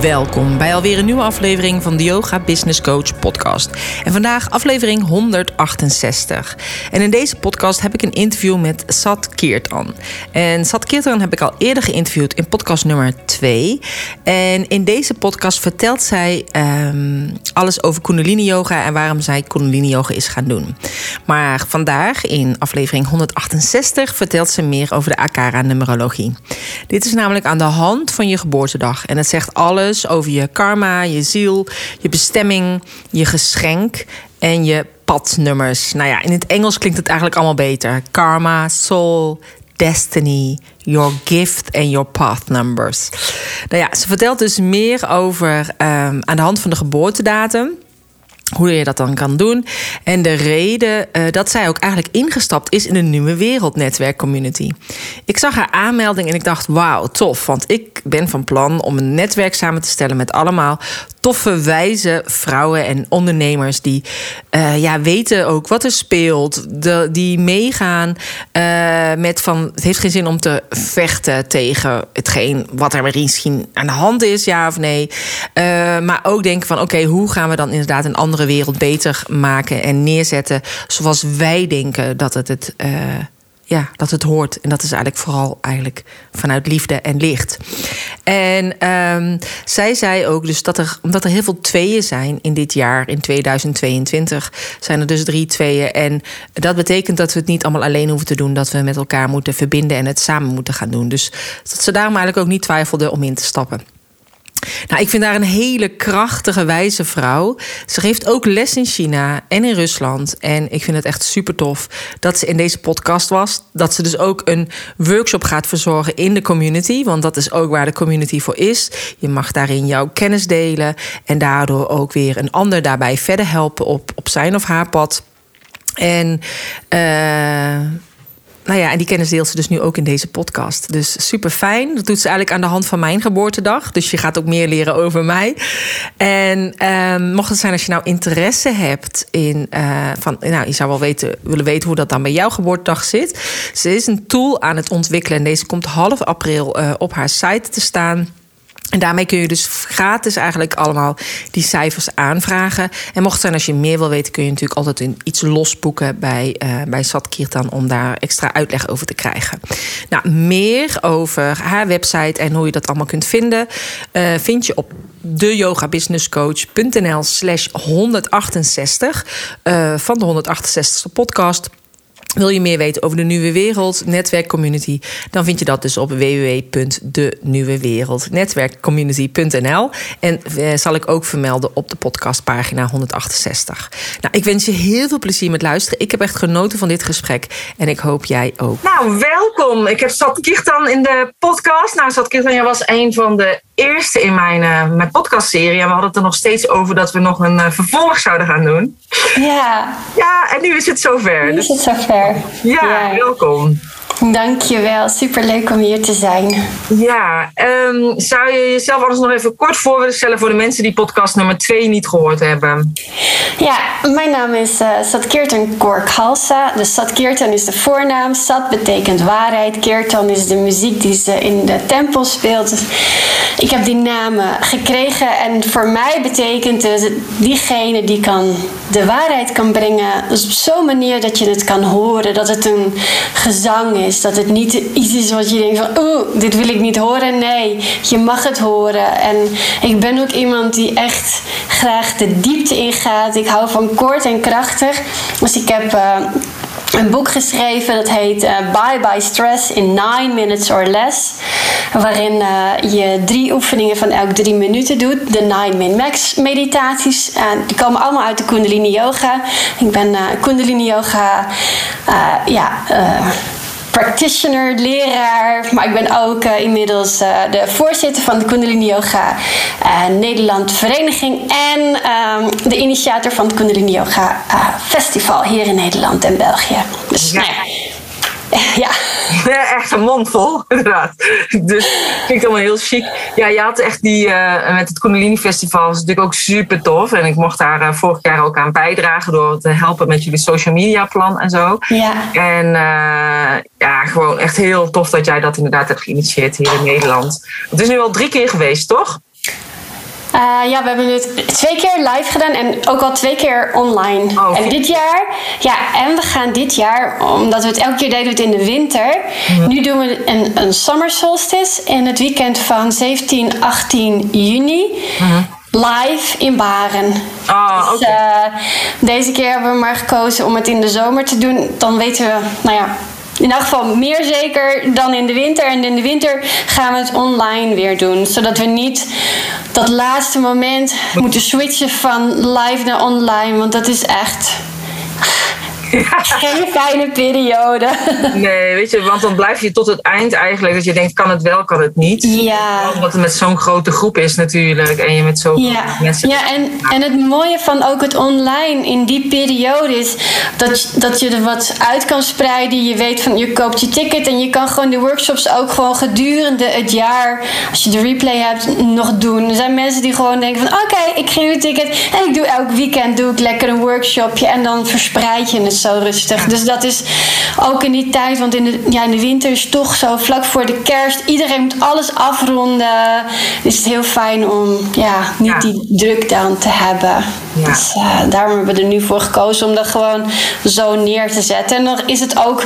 Welkom bij alweer een nieuwe aflevering van de Yoga Business Coach podcast. En vandaag aflevering 168. En in deze podcast heb ik een interview met Sat Keertan. En Sat Keertan heb ik al eerder geïnterviewd in podcast nummer 2. En in deze podcast vertelt zij um, alles over Kundalini Yoga en waarom zij Kundalini Yoga is gaan doen. Maar vandaag in aflevering 168 vertelt ze meer over de Akara numerologie. Dit is namelijk aan de hand van je geboortedag en het zegt alles over je karma, je ziel, je bestemming, je geschenk en je padnummers. Nou ja, in het Engels klinkt het eigenlijk allemaal beter. Karma, soul, destiny, your gift en your path numbers. Nou ja, ze vertelt dus meer over um, aan de hand van de geboortedatum hoe je dat dan kan doen. En de reden uh, dat zij ook eigenlijk ingestapt is in een nieuwe wereldnetwerkcommunity. Ik zag haar aanmelding en ik dacht: wauw, tof. Want ik ben van plan om een netwerk samen te stellen met allemaal toffe, wijze vrouwen en ondernemers die uh, ja, weten ook wat er speelt. Die meegaan uh, met van het heeft geen zin om te vechten tegen hetgeen wat er misschien aan de hand is, ja of nee. Uh, maar ook denken van oké, hoe gaan we dan inderdaad een andere wereld beter maken en neerzetten zoals wij denken dat het het ja, dat het hoort. En dat is eigenlijk vooral eigenlijk vanuit liefde en licht. En um, zij zei ook dus dat er, omdat er heel veel tweeën zijn in dit jaar, in 2022, zijn er dus drie tweeën. En dat betekent dat we het niet allemaal alleen hoeven te doen, dat we met elkaar moeten verbinden en het samen moeten gaan doen. Dus dat ze daarom eigenlijk ook niet twijfelde om in te stappen. Nou, ik vind haar een hele krachtige, wijze vrouw. Ze geeft ook les in China en in Rusland. En ik vind het echt super tof dat ze in deze podcast was. Dat ze dus ook een workshop gaat verzorgen in de community. Want dat is ook waar de community voor is. Je mag daarin jouw kennis delen. En daardoor ook weer een ander daarbij verder helpen op, op zijn of haar pad. En uh, nou ja, en die kennis deelt ze dus nu ook in deze podcast. Dus super fijn. Dat doet ze eigenlijk aan de hand van mijn geboortedag. Dus je gaat ook meer leren over mij. En um, mocht het zijn als je nou interesse hebt in. Uh, van, nou, je zou wel weten, willen weten hoe dat dan bij jouw geboortedag zit. Ze is een tool aan het ontwikkelen. En deze komt half april uh, op haar site te staan. En daarmee kun je dus gratis eigenlijk allemaal die cijfers aanvragen. En mocht zijn als je meer wil weten, kun je natuurlijk altijd iets losboeken bij, uh, bij Satkirtan om daar extra uitleg over te krijgen. Nou, meer over haar website en hoe je dat allemaal kunt vinden, uh, vind je op deyogabusinesscoach.nl slash 168 uh, van de 168ste podcast. Wil je meer weten over de Nieuwe Wereld Netwerkcommunity? Dan vind je dat dus op www.denieuwewereldnetwerkcommunity.nl. En eh, zal ik ook vermelden op de podcastpagina 168. Nou, ik wens je heel veel plezier met luisteren. Ik heb echt genoten van dit gesprek en ik hoop jij ook. Nou, welkom. Ik heb Sat Kirtan in de podcast. Nou, Sat Kirtan, jij was een van de eerste in mijn, uh, mijn podcastserie. En we hadden het er nog steeds over dat we nog een uh, vervolg zouden gaan doen. Ja. Ja, en nu is het zover. Nu is het zover. Ja, ja. welkom. Dankjewel, superleuk om hier te zijn. Ja, um, zou je jezelf anders nog even kort voor willen stellen voor de mensen die podcast nummer 2 niet gehoord hebben? Ja, mijn naam is uh, Satkirtan Korkhalsa. Dus Satkirtan is de voornaam, Sat betekent waarheid, Kirtan is de muziek die ze in de tempel speelt. Dus ik heb die namen gekregen en voor mij betekent het diegene die kan de waarheid kan brengen. Dus op zo'n manier dat je het kan horen, dat het een gezang is is. Dat het niet iets is wat je denkt van, oeh, dit wil ik niet horen. Nee, je mag het horen. En ik ben ook iemand die echt graag de diepte ingaat. Ik hou van kort en krachtig. Dus ik heb... Uh, een boek geschreven dat heet uh, Bye Bye Stress in 9 Minutes or Less. Waarin uh, je drie oefeningen van elk drie minuten doet. De 9 Min Max meditaties. Die komen allemaal uit de Kundalini Yoga. Ik ben Kundalini Yoga ja, practitioner, leraar. Maar ik ben ook uh, inmiddels uh, de voorzitter van de Kundalini Yoga uh, Nederland Vereniging. En um, de initiator van het Kundalini Yoga Festival hier in Nederland en België. Dus ja. nou ja. Ja. ja. Echt een mond vol, inderdaad. Dus vind ik allemaal heel chic. Ja, je had echt die, uh, met het Kundalini Festival, dat is natuurlijk ook super tof. En ik mocht daar uh, vorig jaar ook aan bijdragen door te helpen met jullie social media plan en zo. Ja. En uh, ja, gewoon echt heel tof dat jij dat inderdaad hebt geïnitieerd hier in Nederland. Het is nu al drie keer geweest, toch? Uh, ja, we hebben het twee keer live gedaan en ook al twee keer online. Oh, en dit jaar, ja, en we gaan dit jaar, omdat we het elke keer deden we het in de winter. Nu doen we een, een summer solstice in het weekend van 17, 18 juni. Live in Baren. Ah, Dus, eh, deze keer hebben we maar gekozen om het in de zomer te doen. Dan weten we, nou ja, in elk geval meer zeker dan in de winter. En in de winter gaan we het online weer doen. Zodat we niet dat laatste moment moeten switchen van live naar online. Want dat is echt geen fijne periode. Nee, weet je, want dan blijf je tot het eind eigenlijk. Dat je denkt, kan het wel, kan het niet. Ja. Omdat het met zo'n grote groep is natuurlijk. En je met zoveel Ja, mensen... ja en, en het mooie van ook het online in die periode is dat, dat je er wat uit kan spreiden. Je weet van je koopt je ticket en je kan gewoon de workshops ook gewoon gedurende het jaar, als je de replay hebt, nog doen. Er zijn mensen die gewoon denken van oké, ik geef een ticket en ik doe elk weekend doe ik lekker een workshopje en dan verspreid je het zo rustig. Dus dat is ook in die tijd, want in de, ja, in de winter is het toch zo vlak voor de kerst. Iedereen moet alles afronden. Is het heel fijn om ja, niet Ja. die druk dan te hebben. Ja. Dus eh, daarom hebben we er nu voor gekozen om dat gewoon zo neer te zetten. En dan is het ook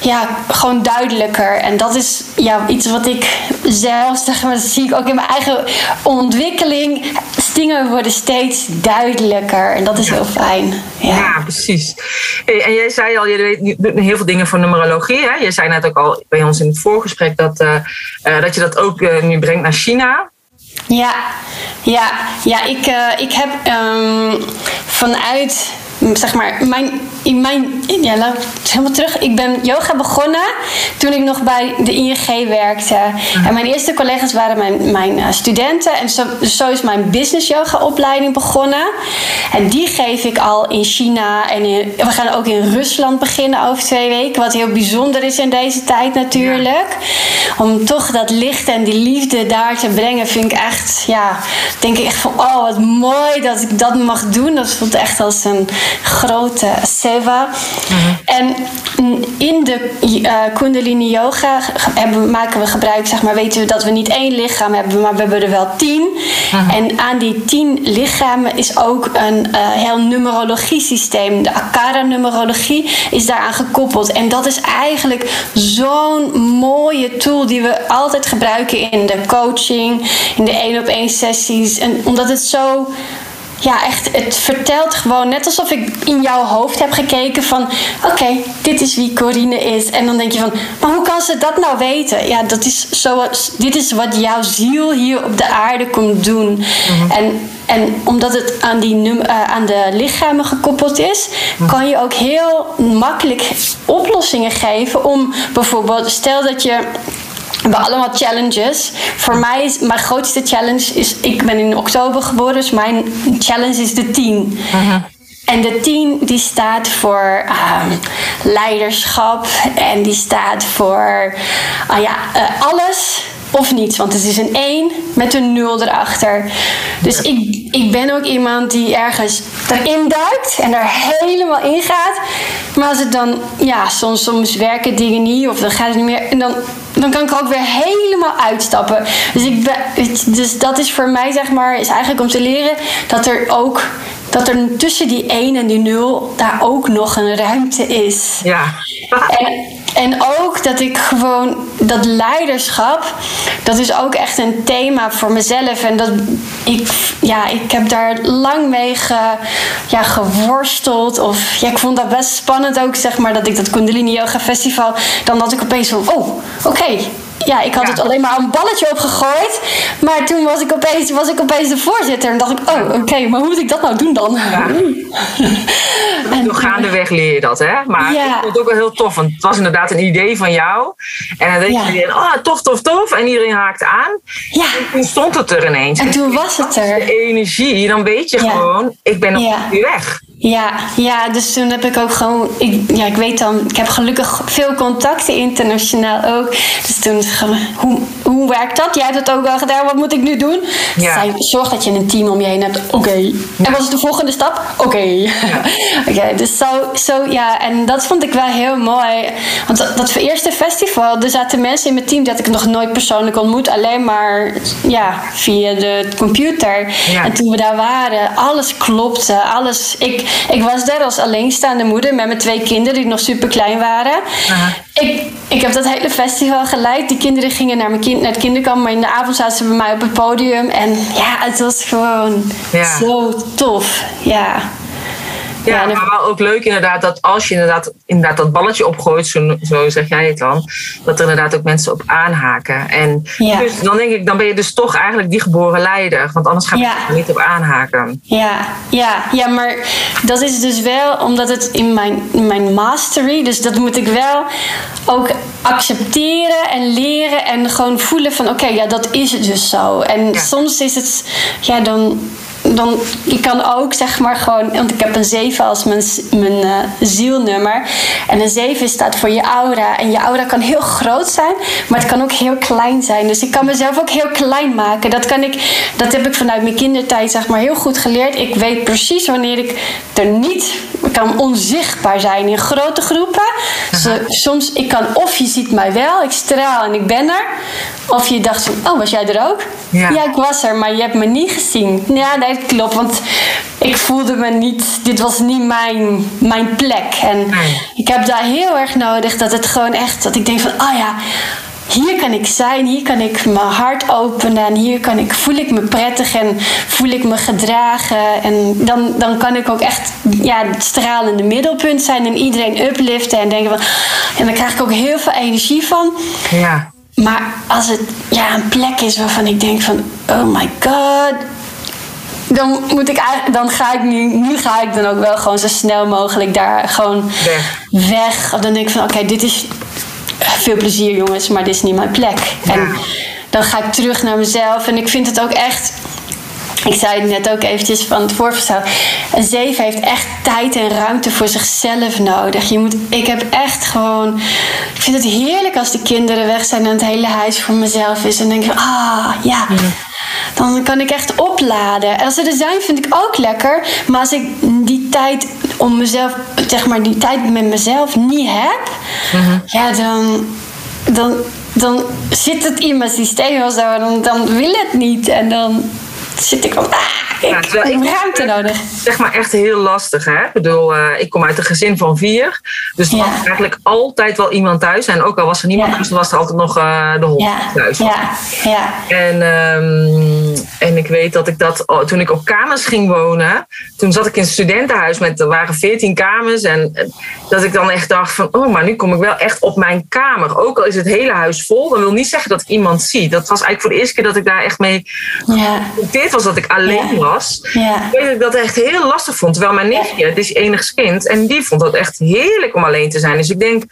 ja, gewoon duidelijker. En dat is ja, iets wat ik zelf, zeg maar, dat zie ik ook in mijn eigen ontwikkeling. Dingen worden steeds duidelijker. En dat is heel fijn. Ja. Ja, precies. Hey, en jij zei al, je weet doet heel veel dingen voor numerologie. Hè? Je zei net ook al bij ons in het voorgesprek dat, eh, eh, dat je dat ook eh, nu brengt naar China. Ja, ja, ja ik, ik heb ehm, vanuit, zeg maar, mijn, in mijn, ja, laat ik helemaal terug. Ik ben yoga begonnen toen ik nog bij de ING werkte. En mijn eerste collega's waren mijn, mijn eh, studenten. En zo, zo is mijn business yoga opleiding begonnen. En die geef ik al in China. En in- we gaan ook in Rusland beginnen over twee weken. Wat heel bijzonder is in deze tijd natuurlijk. Om toch dat licht en die liefde daar te brengen, vind ik echt, ja, denk ik echt van, oh wat mooi dat ik dat mag doen. Dat voelt echt als een grote seva. En in de eh, Kundalini Yoga hebben, maken we gebruik, zeg maar, weten we dat we niet één lichaam hebben, maar we hebben er wel tien. En aan die tien lichamen is ook een eh, heel numerologie systeem. De Akara-numerologie is daaraan gekoppeld. En dat is eigenlijk zo'n mooie tool die we altijd gebruiken in de coaching, in de één op één sessies. En omdat het zo ja, echt, het vertelt gewoon net alsof ik in jouw hoofd heb gekeken van... Oké, dit is wie Corine is. En dan denk je van, maar hoe kan ze dat nou weten? Ja, dat is zoals, dit is wat jouw ziel hier op de aarde komt doen. En, en omdat het aan, die num, eh, aan de lichamen gekoppeld is... kan je ook heel makkelijk oplossingen geven om bijvoorbeeld... Stel dat je hebben allemaal challenges. Voor mij is mijn grootste challenge is, ik ben in oktober geboren, dus mijn challenge is de 10. En de 10 die staat voor ehm, leiderschap en die staat voor ah ja, eh, alles of niets. Want het is een 1 met een 0 erachter. Dus ik, ik ben ook iemand die ergens erin duikt en er helemaal in gaat. Maar als het dan, ja, soms, soms werken dingen niet of dan gaat het niet meer. En dan, dan kan ik er ook weer helemaal uitstappen. Dus, ik ben, dus dat is voor mij, zeg maar, is eigenlijk om te leren dat er ook. Dat er tussen die 1 en die 0 daar ook nog een ruimte is. Ja. En, en ook dat ik gewoon dat leiderschap, dat is ook echt een thema voor mezelf. En dat ik, ja, ik heb daar lang mee ge, ja, geworsteld. Of ja, ik vond dat best spannend ook, zeg maar, dat ik dat Kundalini Yoga Festival, dan dat ik opeens van, oh, oké. Ja, ik had Ja. het alleen maar een balletje opgegooid. Maar toen was ik opeens, was ik opeens de voorzitter. En dacht ik, oh, oké, maar hoe moet ik dat nou doen dan? En gaandeweg leer je dat, hè? Maar Ja. ik vond het ook wel heel tof. Want het was inderdaad een idee van jou. En dan denk Ja. je weer, oh, tof, tof, tof. En iedereen haakte aan. Ja, Toen stond het er ineens. en toen was het er. De energie, dan weet je Ja. gewoon, ik ben op Ja. de weg. Ja, ja, dus toen heb ik ook gewoon. Ik, ja, ik weet dan, ik heb gelukkig veel contacten internationaal ook. Dus toen, hoe, hoe werkt dat? Jij hebt het ook al gedaan, wat moet ik nu doen? Ja. Zorg dat je een team om je heen hebt. Oké. En wat is de volgende stap? Oké. Oké, dus zo, zo, ja, en dat vond ik wel heel mooi. Want dat, dat eerste festival, er zaten mensen in mijn team dat ik nog nooit persoonlijk ontmoet, alleen maar ja, via de computer. Ja. En toen we daar waren, alles klopte. Alles. Ik, ik was daar als alleenstaande moeder met mijn twee kinderen die nog super klein waren. Aha. Ik, ik heb dat hele festival geleid. Die kinderen gingen naar, mijn kind, naar het kinderkamp, maar in de avond zaten ze bij mij op het podium. En ja, het was gewoon Ja. zo tof. Ja. Ja, en dan- maar wel ook leuk inderdaad dat als je inderdaad, inderdaad dat balletje opgooit, zo, zo zeg jij het dan, dat er inderdaad ook mensen op aanhaken. En Ja. dus dan denk ik, dan ben je dus toch eigenlijk die geboren leider. Want anders Ja. mensen er niet op aanhaken. Ja, ja, ja, maar dat is dus wel omdat het in mijn, in mijn mastery, dus dat moet ik wel ook accepteren en leren en gewoon voelen van oké, ja, dat is het dus zo. En soms is het, ja, dan. Dan, ik kan ook zeg maar gewoon, want ik heb een 7 als mijn, mijn eh, zielnummer. En een 7 staat voor je aura. En je aura kan heel groot zijn, maar het kan ook heel klein zijn. Dus ik kan mezelf ook heel klein maken. Dat, kan ik, dat heb ik vanuit mijn kindertijd zeg maar heel goed geleerd. Ik weet precies wanneer ik er niet kan onzichtbaar zijn in grote groepen. Soms, ik kan of je ziet mij wel, ik straal en ik ben er. Of je dacht van, oh, was jij er ook? Ja. ik was er, maar je hebt me niet gezien. Ja, nee, klopt, want ik voelde me niet... Dit was niet mijn, mijn plek. En ik heb daar heel erg nodig dat het gewoon echt... Dat ik denk van, oh ja, hier kan ik zijn. Hier kan ik mijn hart openen. En hier kan ik, voel ik me prettig en voel ik me gedragen. En dan, dan kan ik ook echt ja, het stralende middelpunt zijn. En iedereen upliften en denken van... En dan krijg ik ook heel veel energie van. Ja. Maar als het ja, een plek is waarvan ik denk van, oh my god. Dan moet ik dan ga ik nu, nu ga ik dan ook wel gewoon zo snel mogelijk daar gewoon Weg. weg. Of dan denk ik van, oké, dit is veel plezier jongens, maar dit is niet mijn plek. En dan ga ik terug naar mezelf. En ik vind het ook echt, ik zei het net ook eventjes van het voorstel. Een zeven heeft echt tijd en ruimte voor zichzelf nodig. Je moet, ik heb echt gewoon. Ik vind het heerlijk als de kinderen weg zijn en het hele huis voor mezelf is. En denk ik, van, ah ja. Dan kan ik echt opladen. En als ze er zijn, vind ik ook lekker. Maar als ik die tijd om mezelf, zeg maar, die tijd met mezelf niet heb, ja, dan, dan, dan zit het in mijn systeem of zo. Dan, dan wil het niet. En dan zit ik van, ah, ik, Ja, ik heb ruimte nodig. zeg maar echt heel lastig. Hè? Ik bedoel, eh, ik kom uit een gezin van vier. Dus er Ja. was eigenlijk altijd wel iemand thuis. En ook al was er niemand Ja. thuis, dan was er altijd nog eh, de hond Ja, thuis. ja, ja. En, ehm, en ik weet dat ik dat toen ik op kamers ging wonen, toen zat ik in een studentenhuis met er waren veertien kamers. En eh, dat ik dan echt dacht van, oh, maar nu kom ik wel echt op mijn kamer. Ook al is het hele huis vol, dat wil niet zeggen dat ik iemand zie. Dat was eigenlijk voor de eerste keer dat ik daar echt mee ja. Was dat ik alleen Ja. was. Ja. Ik weet dat ik dat echt heel lastig vond. Terwijl mijn nichtje, het is enigs kind, en die vond dat echt heerlijk om alleen te zijn. Dus ik denk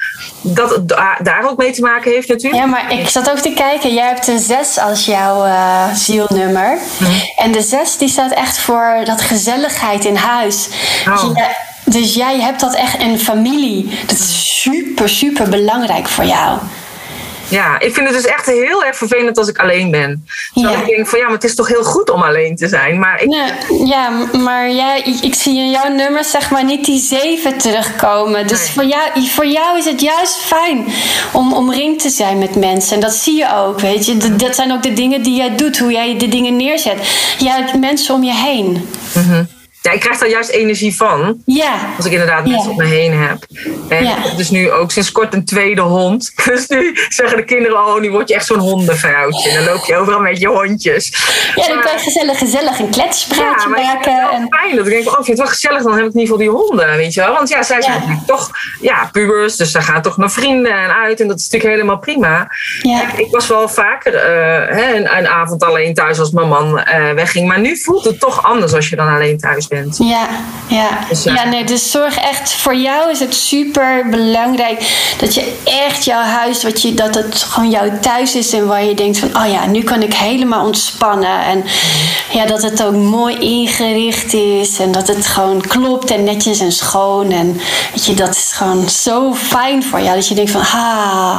dat het da- daar ook mee te maken heeft natuurlijk. Ja, maar ik zat ook te kijken. Jij hebt een 6 als jouw eh, zielnummer. En de 6 die staat echt voor dat gezelligheid in huis. Oh. Dus, jij- dus jij hebt dat echt in familie. Dat is super, super belangrijk voor jou. Ja, ik vind het dus echt heel erg vervelend als ik alleen ben. Ja. ik denk van ja, maar het is toch heel goed om alleen te zijn. Maar ik, Nee, ja, maar jij, ik zie in jouw nummers zeg maar niet die 7 terugkomen. Dus Nee. voor, jou, voor jou is het juist fijn om omringd te zijn met mensen. En dat zie je ook, weet je. Dat, dat zijn ook de dingen die jij doet, hoe jij de dingen neerzet. Jij hebt mensen om je heen. Ja, ik krijg daar juist energie van. Ja. Als ik inderdaad mensen Ja. om me heen heb. En Ja. dus nu ook sinds kort een tweede hond. Dus nu zeggen de kinderen, oh, nu word je echt zo'n hondenvrouwtje. En dan loop je overal met je hondjes. Ja, dan kan je gezellig, gezellig een kletspraatje maken. wel En, fijn. Dat ik denk, oh, ik vind het wel gezellig. Dan heb ik in ieder geval die honden, weet je wel. Want ja, zij zijn Ja. natuurlijk toch ja, pubers. Dus ze gaan toch naar vrienden en uit. En dat is natuurlijk helemaal prima. ja. Ik was wel vaker eh, hè, een, een avond alleen thuis als mijn man eh, wegging. Maar nu voelt het toch anders als je dan alleen thuis bent. Ja, ja. Dus, ja, nee, dus zorg echt, voor jou is het super belangrijk dat je echt jouw huis, wat je, dat het gewoon jouw thuis is en waar je denkt van, oh ja, nu kan ik helemaal ontspannen. En ja, dat het ook mooi ingericht is en dat het gewoon klopt en netjes en schoon. En weet je, dat is gewoon zo fijn voor jou dat je denkt van, ah,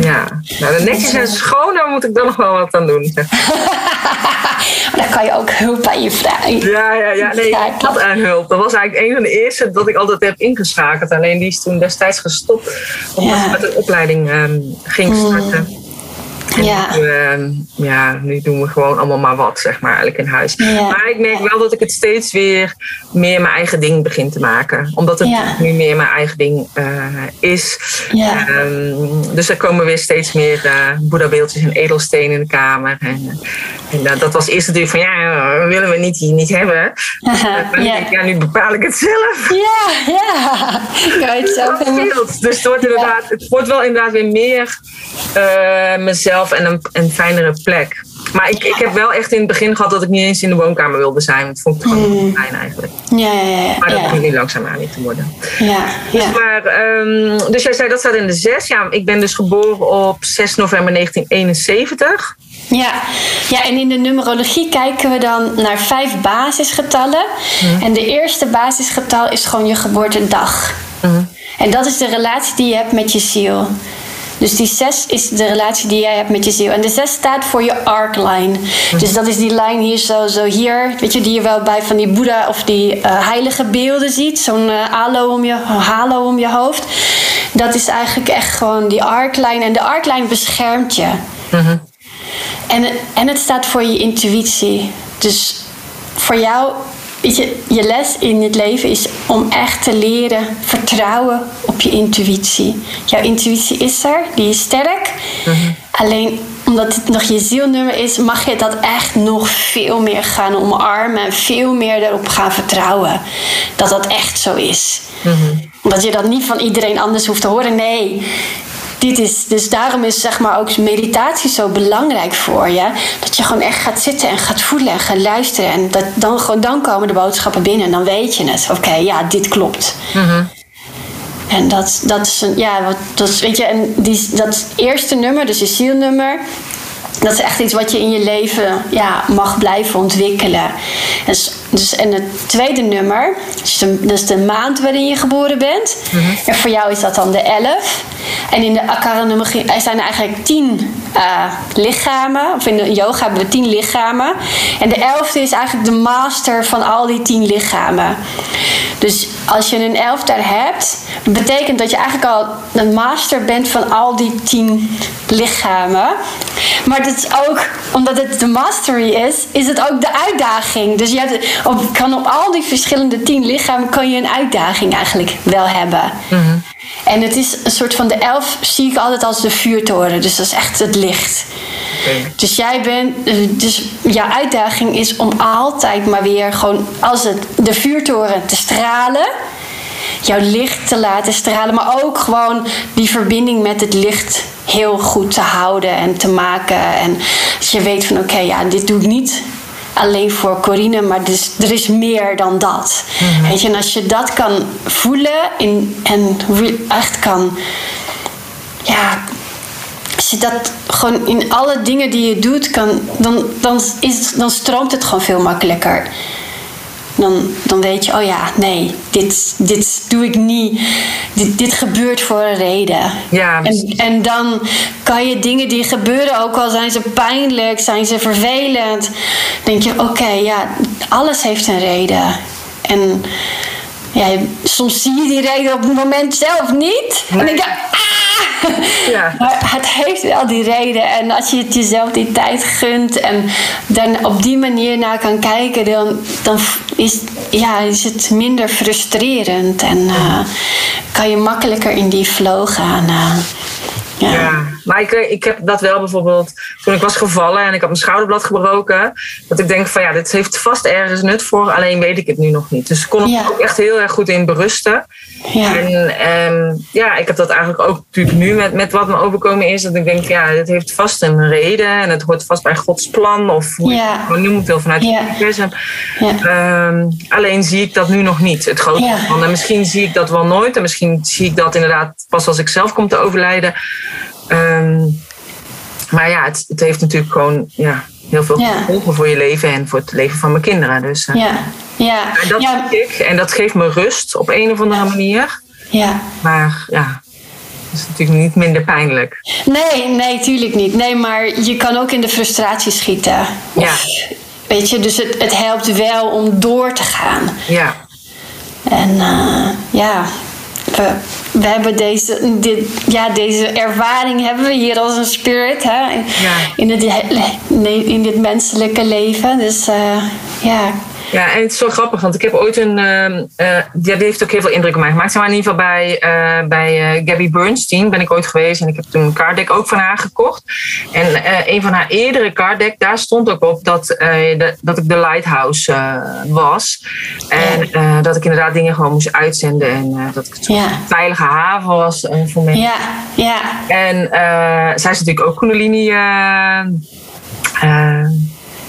Ja, nou, de netjes en schoon, daar moet ik dan nog wel wat aan doen. daar kan je ook hulp bij je vragen. Ja, ja, ja. Nee, Ja, aan hulp. Dat was eigenlijk een van de eerste dat ik altijd heb ingeschakeld. Alleen die is toen destijds gestopt. Omdat ze met een opleiding ehm, ging starten. En Ja. nu, ehm, ja, nu doen we gewoon allemaal maar wat, zeg maar, eigenlijk in huis. Ja. Maar ik merk wel dat ik het steeds weer meer mijn eigen ding begin te maken. Omdat het Ja. nu meer mijn eigen ding eh, is. Ja. Ehm, dus er komen weer steeds meer uh, boeddha-beeldjes en edelstenen in de kamer. En, eh, en dat was eerst natuurlijk van, ja, dat willen we niet hier niet hebben. Maar nu ja. denk ik, ja, nu bepaal ik het zelf. Ja, ja. Ik het zelf. Dus het wordt, inderdaad, het wordt wel inderdaad weer meer eh, en een, een fijnere plek. Maar ik, ik heb wel echt in het begin gehad dat ik niet eens in de woonkamer wilde zijn. Dat vond ik gewoon niet fijn eigenlijk. Ja, ja, ja. Maar dat ja. begint nu langzaamaan niet te worden. Ja, Dus, ja. maar, ehm, dus jij zei dat staat in de zes. Ja, ik ben dus geboren op 6 november 1971. Ja. ja, en in de numerologie kijken we dan naar vijf basisgetallen. En de eerste basisgetal is gewoon je geboortedag. En dat is de relatie die je hebt met je ziel. Dus die zes is de relatie die jij hebt met je ziel. En de zes staat voor je arc line. Dus dat is die lijn hier zo, zo hier. Weet je, die je wel bij van die Boeddha of die eh, heilige beelden ziet. Zo'n eh, halo, om je, halo om je hoofd. Dat is eigenlijk echt gewoon die arc line. En de arc line beschermt je. En, en het staat voor je intuïtie. Dus voor jou, weet je, je les in het leven is om echt te leren vertrouwen op je intuïtie. Jouw intuïtie is er, die is sterk. Alleen omdat het nog je zielnummer is, mag je dat echt nog veel meer gaan omarmen en veel meer erop gaan vertrouwen. Dat dat echt zo is. Omdat je dat niet van iedereen anders hoeft te horen. Nee, dit is, dus daarom is zeg maar ook meditatie zo belangrijk voor je. Dat je gewoon echt gaat zitten en gaat voelen en gaat luisteren. En dat, dan, gewoon, dan komen de boodschappen binnen en dan weet je het. Oké, ja, dit klopt. En dat, dat is een, ja, wat, dat is, weet je, en die, dat eerste nummer, dus je zielnummer. Dat is echt iets wat je in je leven ja, mag blijven ontwikkelen. Dus, dus, en het tweede nummer, dus de, dus de maand waarin je geboren bent. En voor jou is dat dan de 11. En in de Akara-nummer er zijn er eigenlijk tien eh, lichamen. Of in de yoga hebben we tien lichamen. En de elfde is eigenlijk de master van al die tien lichamen. Dus als je een elf daar hebt, betekent dat je eigenlijk al een master bent van al die tien lichamen. Maar dat is ook, omdat het de mastery is, is het ook de uitdaging. Dus je hebt, op, kan op al die verschillende tien lichamen kan je een uitdaging eigenlijk wel hebben. En het is een soort van de elf zie ik altijd als de vuurtoren. Dus dat is echt het licht. Dus jij bent, dus jouw uitdaging is om altijd maar weer gewoon als het de vuurtoren te stralen. Jouw licht te laten stralen, maar ook gewoon die verbinding met het licht heel goed te houden en te maken. En als je weet van oké, ja, dit doe ik niet alleen voor Corine, maar dus, er is meer dan dat. Weet je, en als je dat kan voelen in, en echt kan, ja, je dat gewoon in alle dingen die je doet, kan, dan, dan, is, dan stroomt het gewoon veel makkelijker. Dan, dan weet je, oh ja, nee, dit, dit doe ik niet. Dit, dit gebeurt voor een reden. Ja, en, en dan kan je dingen die gebeuren, ook al zijn ze pijnlijk, zijn ze vervelend, denk je, oké, ja, alles heeft een reden. En ja, soms zie je die reden op het moment zelf niet. En dan denk je, ah! Ja. maar het heeft wel die reden. En als je het jezelf die tijd gunt en dan op die manier naar kan kijken, dan, dan is, ja, is het minder frustrerend. En uh, kan je makkelijker in die flow gaan. Uh. Ja. ja. Maar ik, ik heb dat wel bijvoorbeeld toen ik was gevallen en ik had mijn schouderblad gebroken. Dat ik denk van ja, dit heeft vast ergens nut voor, alleen weet ik het nu nog niet. Dus ik kon er ja. ook echt heel erg goed in berusten. Ja. En, en ja, ik heb dat eigenlijk ook natuurlijk nu met, met wat me overkomen is. Dat ik denk, ja, dit heeft vast een reden en het hoort vast bij Gods plan. Of hoe ja. je het noemt, veel vanuit het universum. Um, alleen zie ik dat nu nog niet, het grote plan. En misschien zie ik dat wel nooit. En misschien zie ik dat inderdaad pas als ik zelf kom te overlijden. Um, maar ja, het, het, heeft natuurlijk gewoon ja, heel veel gevolgen voor je leven en voor het leven van mijn kinderen. Dus, uh, ja. Ja. En dat ja. ik en dat geeft me rust op een of andere manier. Ja. Maar ja, dat is natuurlijk niet minder pijnlijk. Nee, nee, tuurlijk niet. Nee, maar je kan ook in de frustratie schieten. Ja. Weet je, dus het, het helpt wel om door te gaan. Ja. En uh, ja, we, we hebben deze, dit, ja, deze ervaring hebben we hier als een spirit hè, in, ja. in, het, in dit menselijke leven. Dus uh, ja, ja, en het is zo grappig, want ik heb ooit een. Uh, die heeft ook heel veel indruk op mij gemaakt. Maar in ieder geval bij, uh, bij Gabby Bernstein ben ik ooit geweest. En ik heb toen een card deck ook van haar gekocht. En een van haar eerdere card deck, daar stond ook op dat, de, dat ik de Lighthouse was. En dat ik inderdaad dingen gewoon moest uitzenden. En dat ik een ja. veilige haven was voor mensen. Ja, ja. En zij is natuurlijk ook Kundalini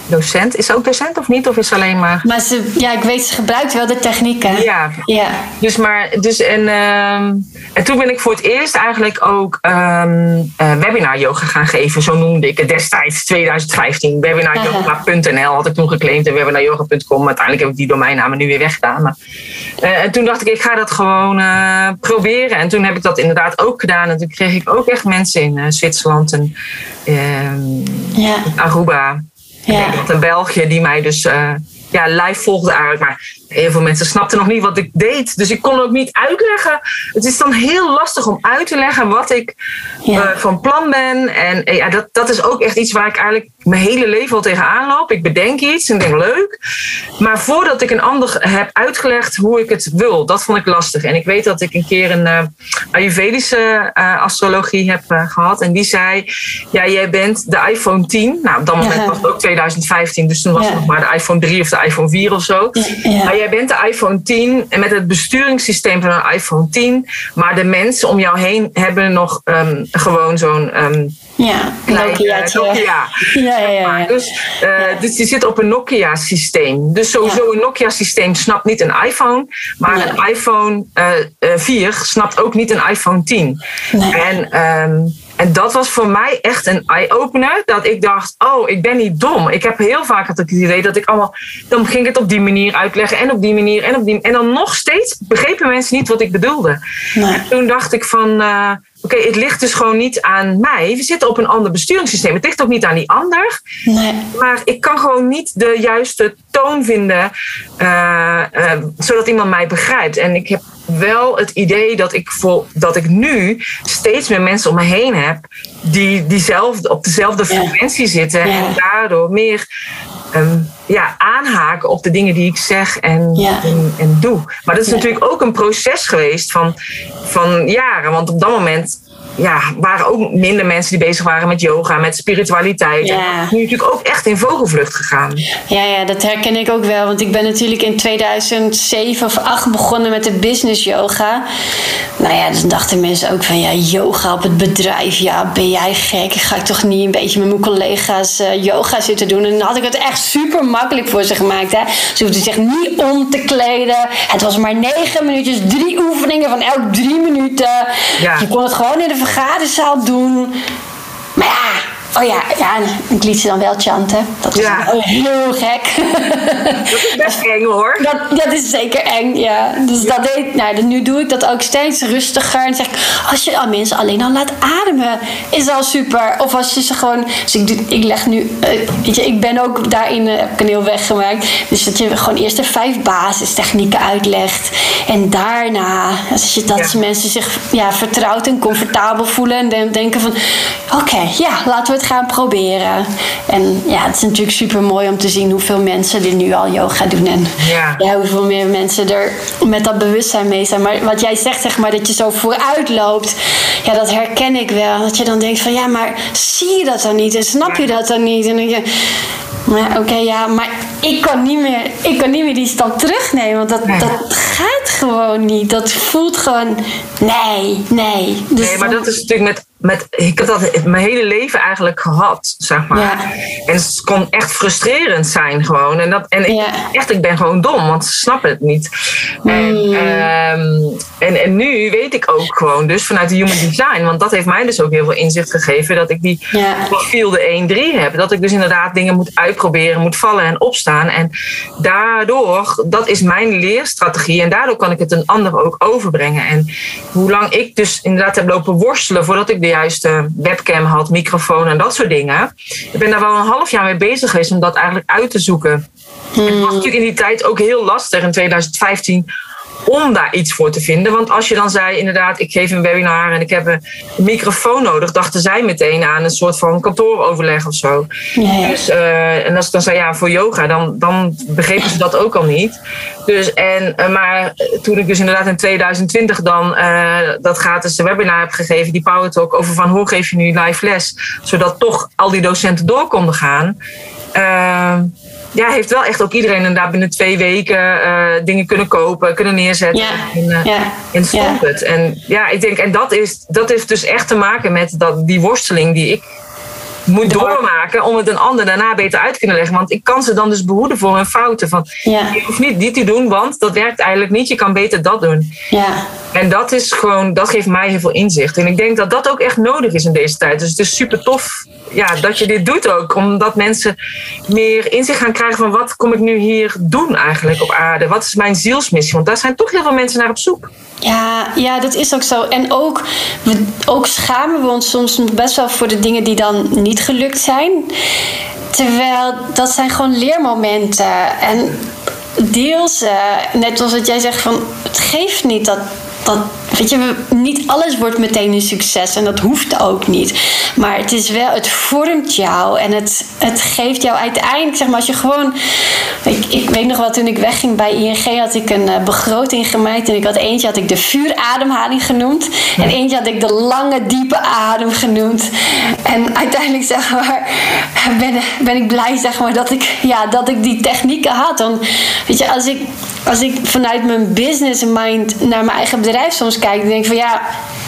docent. Is ze ook docent of niet? Of is ze alleen maar. Maar ze, ja, ik weet, ze gebruikt wel de technieken. Ja. ja. Dus, maar, dus en, uh, en toen ben ik voor het eerst eigenlijk ook um, uh, webinar yoga gaan geven. Zo noemde ik het destijds, 2015. Webinaryoga.nl had ik toen geclaimd en webinaryoga.com. Uiteindelijk heb ik die domeinnamen nu weer weggedaan. Maar, uh, en toen dacht ik, ik ga dat gewoon uh, proberen. En toen heb ik dat inderdaad ook gedaan. En toen kreeg ik ook echt mensen in Zwitserland en ja. Aruba. Ja. In België die mij dus uh, ja, live volgde eigenlijk. Maar heel veel mensen snapten nog niet wat ik deed. Dus ik kon ook niet uitleggen. Het is dan heel lastig om uit te leggen wat ik ja. uh, van plan ben. En uh, ja, dat, dat is ook echt iets waar ik eigenlijk mijn hele leven al tegenaan loop. Ik bedenk iets en denk leuk. Maar voordat ik een ander heb uitgelegd hoe ik het wil, dat vond ik lastig. En ik weet dat ik een keer een uh, Ayurvedische astrologie heb gehad. En die zei, ja, jij bent de iPhone 10. Nou, op dat moment ja. was het ook 2015. Dus toen was het nog maar de iPhone 3 of de iPhone 4 of zo. Maar jij bent de iPhone 10 en met het besturingssysteem van een iPhone 10. Maar de mensen om jou heen hebben nog um, gewoon zo'n. Um, ja, Nokiaatje. Nokia. Ja, ja, ja. Dus, uh, ja. dus die zit op een Nokia-systeem. Dus sowieso een Nokia-systeem snapt niet een iPhone. Maar nee. een iPhone uh, uh, 4 snapt ook niet een iPhone 10. Nee. En, um, en dat was voor mij echt een eye-opener. Dat ik dacht, oh, ik ben niet dom. Ik heb heel vaak het idee dat ik allemaal... Dan ging ik het op die manier uitleggen en op die manier en op die En dan nog steeds begrepen mensen niet wat ik bedoelde. Nee. Toen dacht ik van... Uh, Oké, okay, het ligt dus gewoon niet aan mij. We zitten op een ander besturingssysteem. Het ligt ook niet aan die ander. Nee. Maar ik kan gewoon niet de juiste toon vinden, uh, uh, zodat iemand mij begrijpt. En ik heb wel het idee dat ik, voor, dat ik nu steeds meer mensen om me heen heb die diezelfde, op dezelfde frequentie ja. zitten. Ja. En daardoor meer um, ja, aanhaken op de dingen die ik zeg en, ja. en, en, doe. Maar dat is natuurlijk ook een proces geweest van, van jaren. Want op dat moment ja, waren ook minder mensen die bezig waren met yoga, met spiritualiteit. Ja. En nu natuurlijk ook echt in vogelvlucht gegaan. Ja, ja, dat herken ik ook wel. Want ik ben natuurlijk in 2007 of 2008 begonnen met de business yoga. Nou ja, dan dachten mensen ook van ja, yoga op het bedrijf. Ja, ben jij gek? Ga ik toch niet een beetje met mijn collega's uh, yoga zitten doen? En dan had ik het echt super makkelijk voor ze gemaakt. Hè? Ze hoefden zich niet om te kleden. Het was maar negen minuutjes, drie oefeningen van elk drie minuten. Ja. Je kon het gewoon in de vergaderzaal doen. Maar ja, Oh ja, ja, ik liet ze dan wel chanten. Dat is Ja. heel gek. Dat is best eng hoor. Dat, dat is zeker eng, ja. Dus dat deed, nou, nu doe ik dat ook steeds rustiger. En zeg ik, als je al mensen alleen al laat ademen, is al super. Of als je ze gewoon. Dus ik, doe, ik leg nu. eh, weet je, ik ben ook daarin, eh, heb ik een heel weg gemaakt. Dus dat je gewoon eerst de vijf basistechnieken uitlegt. En daarna, als je dat Ja. mensen zich ja, vertrouwd en comfortabel voelen. En dan denken van, oké, ja, laten we het gaan proberen. En ja, het is natuurlijk super mooi om te zien hoeveel mensen er nu al yoga doen. En Ja. ja, hoeveel meer mensen er met dat bewustzijn mee zijn. Maar wat jij zegt, zeg maar, dat je zo vooruit loopt. Ja, dat herken ik wel. Dat je dan denkt van, ja, maar zie je dat dan niet? En snap je dat dan niet? En dan denk je... Maar oké, ja, maar ik kan, niet meer, ik kan niet meer die stap terugnemen. Want dat, Nee. dat gaat gewoon niet. Dat voelt gewoon... Nee, nee. Dus Nee, maar dat is natuurlijk met, met. Ik heb dat mijn hele leven eigenlijk gehad, zeg maar. Ja. En het kon echt frustrerend zijn, gewoon. En, dat, en ik, echt, ik ben gewoon dom, want ze snappen het niet. En, Hmm. ehm, en, en nu weet ik ook gewoon, dus vanuit de Human Design, want dat heeft mij dus ook heel veel inzicht gegeven, dat ik die Ja. profiel de 1-3 heb. Dat ik dus inderdaad dingen moet uitproberen, moet vallen en opstaan. En daardoor, dat is mijn leerstrategie. En daardoor kan ik het een ander ook overbrengen. En hoe lang ik dus inderdaad heb lopen worstelen voordat ik de juiste webcam had, microfoon en dat soort dingen. Ik ben daar wel een half jaar mee bezig geweest om dat eigenlijk uit te zoeken. Het was natuurlijk in die tijd ook heel lastig in 2015 om daar iets voor te vinden. Want als je dan zei, inderdaad, ik geef een webinar en ik heb een microfoon nodig, dachten zij meteen aan een soort van kantooroverleg of zo. Dus, eh, en als ik dan zei, ja, voor yoga, dan, dan begrepen ze dat ook al niet. Dus, en, eh, maar toen ik dus inderdaad in 2020 dan eh, dat gratis webinar heb gegeven, die Power Talk, over van hoe geef je nu live les, zodat toch al die docenten door konden gaan. Ja, heeft wel echt ook iedereen inderdaad binnen twee weken eh, dingen kunnen kopen, kunnen neerzetten. Ja, En, ja, en stond het. En ja, ik denk, en dat, is, dat heeft dus echt te maken met dat, die worsteling die ik moet Door- doormaken om het een ander daarna beter uit te kunnen leggen. Want ik kan ze dan dus behoeden voor hun fouten. Van, Ja. Je hoeft niet die te doen, want dat werkt eigenlijk niet. Je kan beter dat doen. ja. En dat is gewoon, dat geeft mij heel veel inzicht. En ik denk dat dat ook echt nodig is in deze tijd. Dus het is super tof ja, dat je dit doet ook. Omdat mensen meer inzicht gaan krijgen van wat kom ik nu hier doen eigenlijk op aarde? Wat is mijn zielsmissie? Want daar zijn toch heel veel mensen naar op zoek. Ja, ja, dat is ook zo. En ook, we, ook schamen we ons soms best wel voor de dingen die dan niet gelukt zijn. Terwijl dat zijn gewoon leermomenten. En deels, eh, net als wat jij zegt, van het geeft niet dat. Dat, weet je, niet alles wordt meteen een succes en dat hoeft ook niet. Maar het is wel, het vormt jou en het, het geeft jou uiteindelijk, zeg maar, als je gewoon. Ik, ik weet nog wel, toen ik wegging bij ING had ik een eh, begroting gemaakt. En ik had eentje had ik de vuurademhaling genoemd. En eentje had ik de lange, diepe adem genoemd. En uiteindelijk, zeg maar, ben, ben ik blij, zeg maar, dat ik, ja, dat ik die technieken had. Want, weet je, als ik, als ik vanuit mijn business mind naar mijn eigen bedrijf soms kijk, dan denk ik van ja.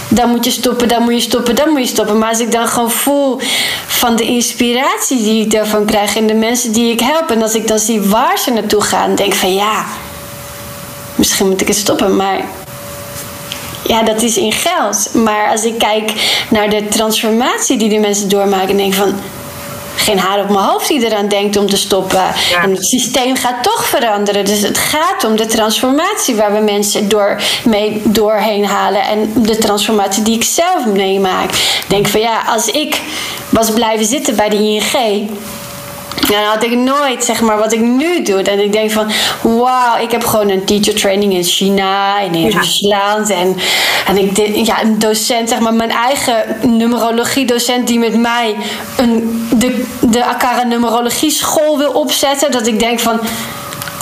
Dan moet je stoppen, dan moet je stoppen, dan moet je stoppen. Maar als ik dan gewoon voel van de inspiratie die ik daarvan krijg en de mensen die ik help. En als ik dan zie waar ze naartoe gaan, denk ik van ja, misschien moet ik het stoppen. Maar ja, dat is in geld. Maar als ik kijk naar de transformatie die die mensen doormaken, denk ik van. Geen haar op mijn hoofd die eraan denkt om te stoppen. Ja. En het systeem gaat toch veranderen. Dus het gaat om de transformatie waar we mensen door, mee doorheen halen. En de transformatie die ik zelf meemaak. Ik denk van ja, als ik was blijven zitten bij de ING. Ja, dan had ik nooit, zeg maar, wat ik nu doe. Dat ik denk van, wauw, ik heb gewoon een teacher training in China en in Ja. Rusland. En, en ik, ja, een docent, zeg maar, mijn eigen numerologie docent die met mij een, de, de Akara numerologie school wil opzetten. Dat ik denk van,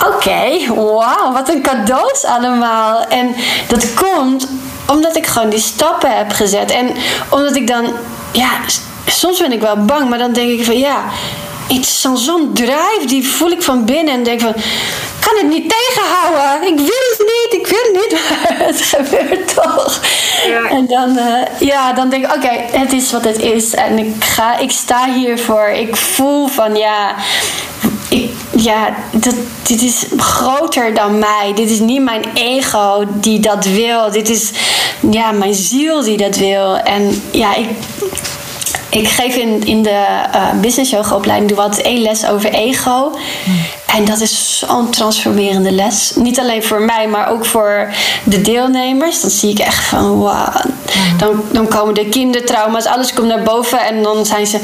oké, wauw, wat een cadeaus allemaal. En dat komt omdat ik gewoon die stappen heb gezet. En omdat ik dan, ja, soms ben ik wel bang, maar dan denk ik van ja, iets zo'n drive, die voel ik van binnen en denk van, ik kan het niet tegenhouden. Ik wil het niet, ik wil het niet, maar het gebeurt toch. Ja. En dan, eh, ja, dan denk ik, oké, het is wat het is. En ik, ga, ik sta hiervoor. Ik voel van ja, ik, ja, dat, dit is groter dan mij. Dit is niet mijn ego die dat wil. Dit is ja, mijn ziel die dat wil. En ja, ik, ik geef in, in de uh, business yoga opleiding doe wat één les over ego. En dat is zo'n transformerende les. Niet alleen voor mij, maar ook voor de deelnemers. Dan zie ik echt van wow. Dan, dan komen de kindertrauma's, alles komt naar boven en dan zijn ze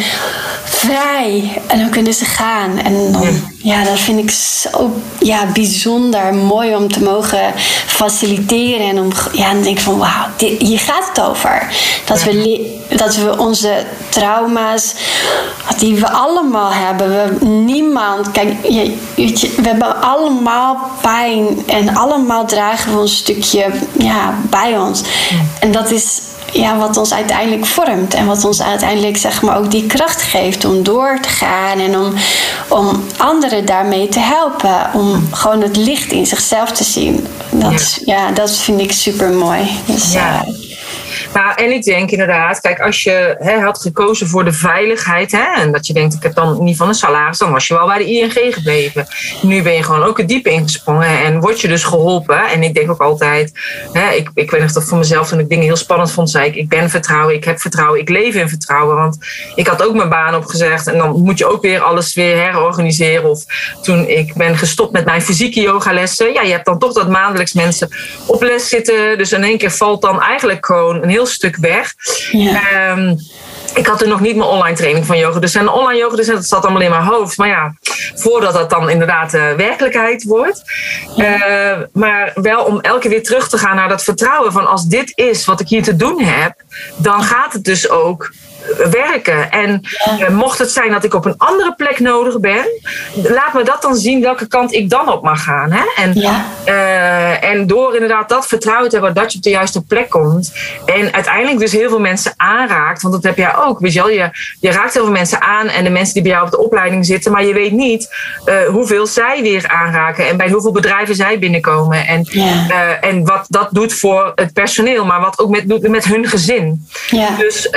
vrij. En dan kunnen ze gaan. En dan, ja, dat vind ik zo ja, bijzonder mooi om te mogen faciliteren. En om, ja, dan denk ik van wauw, hier gaat het over. Dat, we, dat we onze trauma's, die we allemaal hebben. We, niemand, kijk, je, we hebben allemaal pijn en allemaal dragen we een stukje ja, bij ons. En dat is ja, wat ons uiteindelijk vormt en wat ons uiteindelijk zeg maar, ook die kracht geeft om door te gaan en om, om anderen daarmee te helpen. Om gewoon het licht in zichzelf te zien. Dat, ja. ja dat vind ik super mooi. Dus, ja. Uh, nou, en ik denk inderdaad, kijk, als je hè, had gekozen voor de veiligheid hè, en dat je denkt, ik heb dan niet van een salaris, dan was je wel bij de ING gebleven. Nu ben je gewoon ook het diep ingesprongen en word je dus geholpen. En ik denk ook altijd, hè, ik, ik weet nog dat voor mezelf toen ik dingen heel spannend vond, zei ik, ik ben vertrouwen, ik heb vertrouwen, ik leef in vertrouwen. Want ik had ook mijn baan opgezegd en dan moet je ook weer alles weer herorganiseren. Of toen ik ben gestopt met mijn fysieke yogalessen, ja, je hebt dan toch dat maandelijks mensen op les zitten. Dus in één keer valt dan eigenlijk gewoon een heel stuk weg. Ehm, ik had er nog niet mijn online training van yoga. Dus een online yoga, dus dat zat allemaal in mijn hoofd. Maar ja, voordat dat dan inderdaad de werkelijkheid wordt. Uh, maar wel om elke keer weer terug te gaan naar dat vertrouwen van als dit is wat ik hier te doen heb, dan gaat het dus ook werken. En eh, mocht het zijn dat ik op een andere plek nodig ben, laat me dat dan zien welke kant ik dan op mag gaan. Hè? En, uh, en door inderdaad dat vertrouwen te hebben dat je op de juiste plek komt. En uiteindelijk dus heel veel mensen aanraakt. Want dat heb jij ook. Weet je, wel? je, je raakt heel veel mensen aan en de mensen die bij jou op de opleiding zitten. Maar je weet niet uh, hoeveel zij weer aanraken. En bij hoeveel bedrijven zij binnenkomen. En, en wat dat doet voor het personeel. Maar wat ook met, doet met hun gezin. Ja. Dus,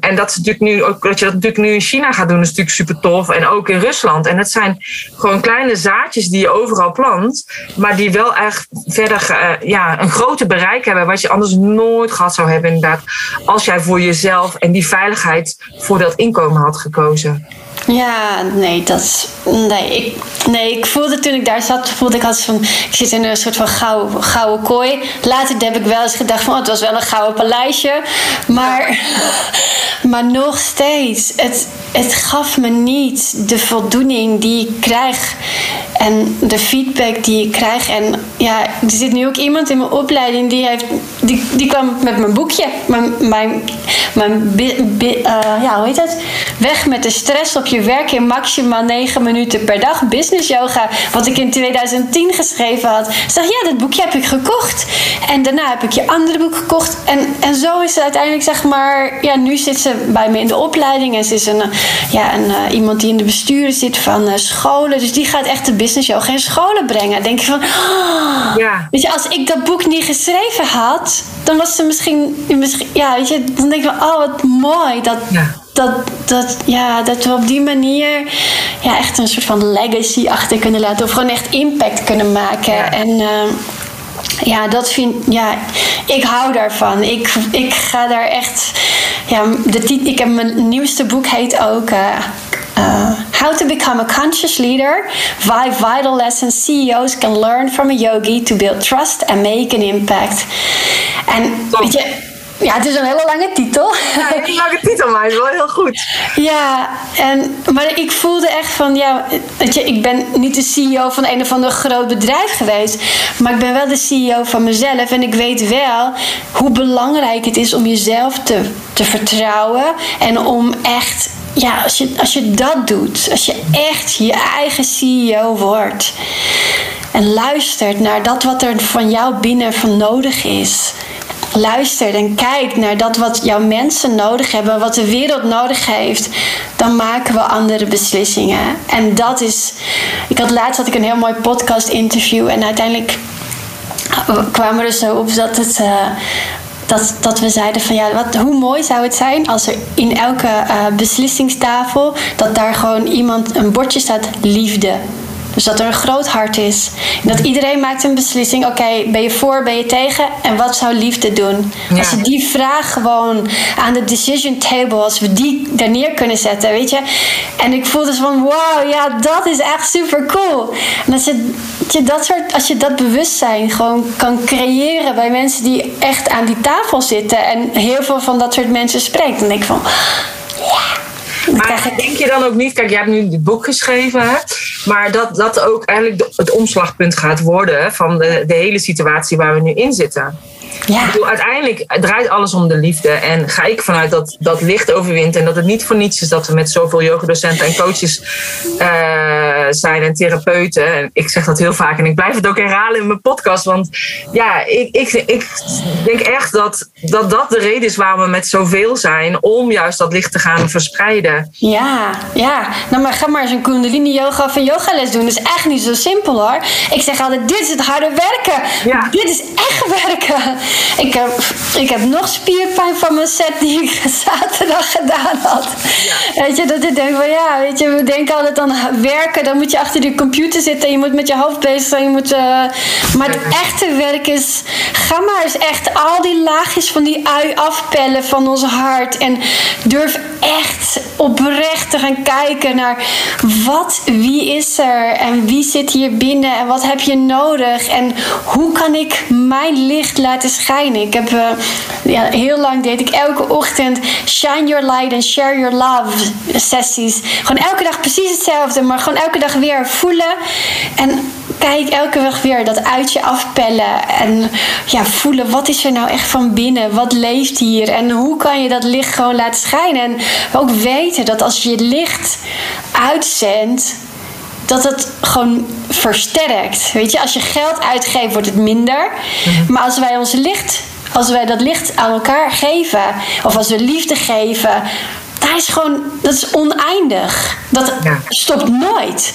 en dat natuurlijk nu ook, dat je dat natuurlijk nu in China gaat doen, is natuurlijk super tof. En ook in Rusland. En het zijn gewoon kleine zaadjes die je overal plant, maar die wel echt verder uh, ja, een groter bereik hebben, wat je anders nooit gehad zou hebben, inderdaad. Als jij voor jezelf en die veiligheid voor dat inkomen had gekozen. Ja, nee, dat. Nee ik, nee, ik voelde toen ik daar zat, voelde ik altijd van. Ik zit in een soort van gouden, gouden kooi. Later heb ik wel eens gedacht van, oh, het was wel een gouden paleisje. Maar, maar nog steeds, het, het gaf me niet de voldoening die ik krijg. En de feedback die ik krijg. En ja, er zit nu ook iemand in mijn opleiding die, heeft, die, die kwam met mijn boekje. Mijn, mijn, mijn uh, ja, hoe heet het? Weg met de stress op je werk in maximaal 9 minuten per dag. Business yoga, wat ik in 2010 geschreven had. Ze zeg, ja, dat boekje heb ik gekocht. En daarna heb ik je andere boek gekocht. En, en zo is het uiteindelijk, zeg maar... Ja, nu zit ze bij me in de opleiding. En ze is een, ja, een, uh, iemand die in de bestuur zit van scholen. Dus die gaat echt de business yoga in scholen brengen. Dan denk je van... Oh, ja. Weet je, als ik dat boek niet geschreven had... Dan was ze misschien... misschien ja, weet je, dan denk ik van... Oh, wat mooi dat... Ja dat, dat, ja, dat we op die manier ja, echt een soort van legacy achter kunnen laten. Of gewoon echt impact kunnen maken. En uh, ja, dat vind ja, ik hou daarvan. Ik, ik ga daar echt. Ja, de, ik heb mijn nieuwste boek heet ook. Uh, uh, How to Become a Conscious Leader. Five Vital Lessons CEOs Can Learn from a Yogi to Build Trust and Make an Impact. En weet je ja, het is een hele lange titel. Ja, een lange titel, maar is wel heel goed. Ja, en, maar ik voelde echt van, ja, weet je, ik ben niet de CEO van een of ander groot bedrijf geweest, maar ik ben wel de CEO van mezelf en ik weet wel hoe belangrijk het is om jezelf te, te vertrouwen en om echt, ja, als je, als je dat doet, als je echt je eigen CEO wordt en luistert naar dat wat er van jou binnen van nodig is luistert en kijkt naar dat wat jouw mensen nodig hebben, wat de wereld nodig heeft, dan maken we andere beslissingen. En dat is. Ik had laatst had ik een heel mooi podcast interview en uiteindelijk kwamen we er zo op dat het. Uh, dat, dat we zeiden van ja, wat, hoe mooi zou het zijn als er in elke uh, beslissingstafel dat daar gewoon iemand een bordje staat liefde Dus dat er een groot hart is. En dat iedereen maakt een beslissing. Oké, ben je voor, ben je tegen? En wat zou liefde doen? Ja. Als je die vraag gewoon aan de decision table, als we die daar neer kunnen zetten, weet je. En ik voel dus van, wow, ja, dat is echt super cool. En als je, dat je dat soort, als je dat bewustzijn gewoon kan creëren bij mensen die echt aan die tafel zitten en heel veel van dat soort mensen spreekt, dan denk ik van, ja. Maar denk je dan ook niet, kijk, jij hebt nu dit boek geschreven, hè? maar dat dat ook eigenlijk het omslagpunt gaat worden van de, de hele situatie waar we nu in zitten? Ja. Ik bedoel, uiteindelijk draait alles om de liefde. En ga ik vanuit dat dat licht overwint. En dat het niet voor niets is dat we met zoveel yogadocenten en coaches eh, zijn en therapeuten. En ik zeg dat heel vaak en ik blijf het ook herhalen in mijn podcast. Want ja, ik, ik, ik denk echt dat, dat dat de reden is waarom we met zoveel zijn. Om juist dat licht te gaan verspreiden. Ja, ja. Nou, maar ga maar eens een Kundalini yoga of een yogales doen. Dat is echt niet zo simpel hoor. Ik zeg altijd: dit is het harde werken. Ja. Dit is echt werken. Ik heb, ik heb nog spierpijn van mijn set die ik zaterdag gedaan had. Weet je, dat ik denk van ja, weet je, we denken altijd aan werken. Dan moet je achter de computer zitten en je moet met je hoofd bezig zijn. Je moet, eh, maar het echte werk is, ga maar eens echt al die laagjes van die ui afpellen van ons hart. En durf echt oprecht te gaan kijken naar wat, wie is er en wie zit hier binnen en wat heb je nodig en hoe kan ik mijn licht laten schijnen. Ik heb eh, ja, heel lang deed ik elke ochtend shine your light and share your love sessies. Gewoon elke dag precies hetzelfde, maar gewoon elke dag weer voelen. En kijk elke dag weer dat uit je afpellen en ja, voelen wat is er nou echt van binnen, wat leeft hier? En hoe kan je dat licht gewoon laten schijnen? En ook weten dat als je licht uitzendt dat het gewoon versterkt. Weet je, als je geld uitgeeft, wordt het minder. Maar als wij ons licht, als wij dat licht aan elkaar geven, of als we liefde geven, daar is gewoon, dat is oneindig. Dat Ja. stopt nooit.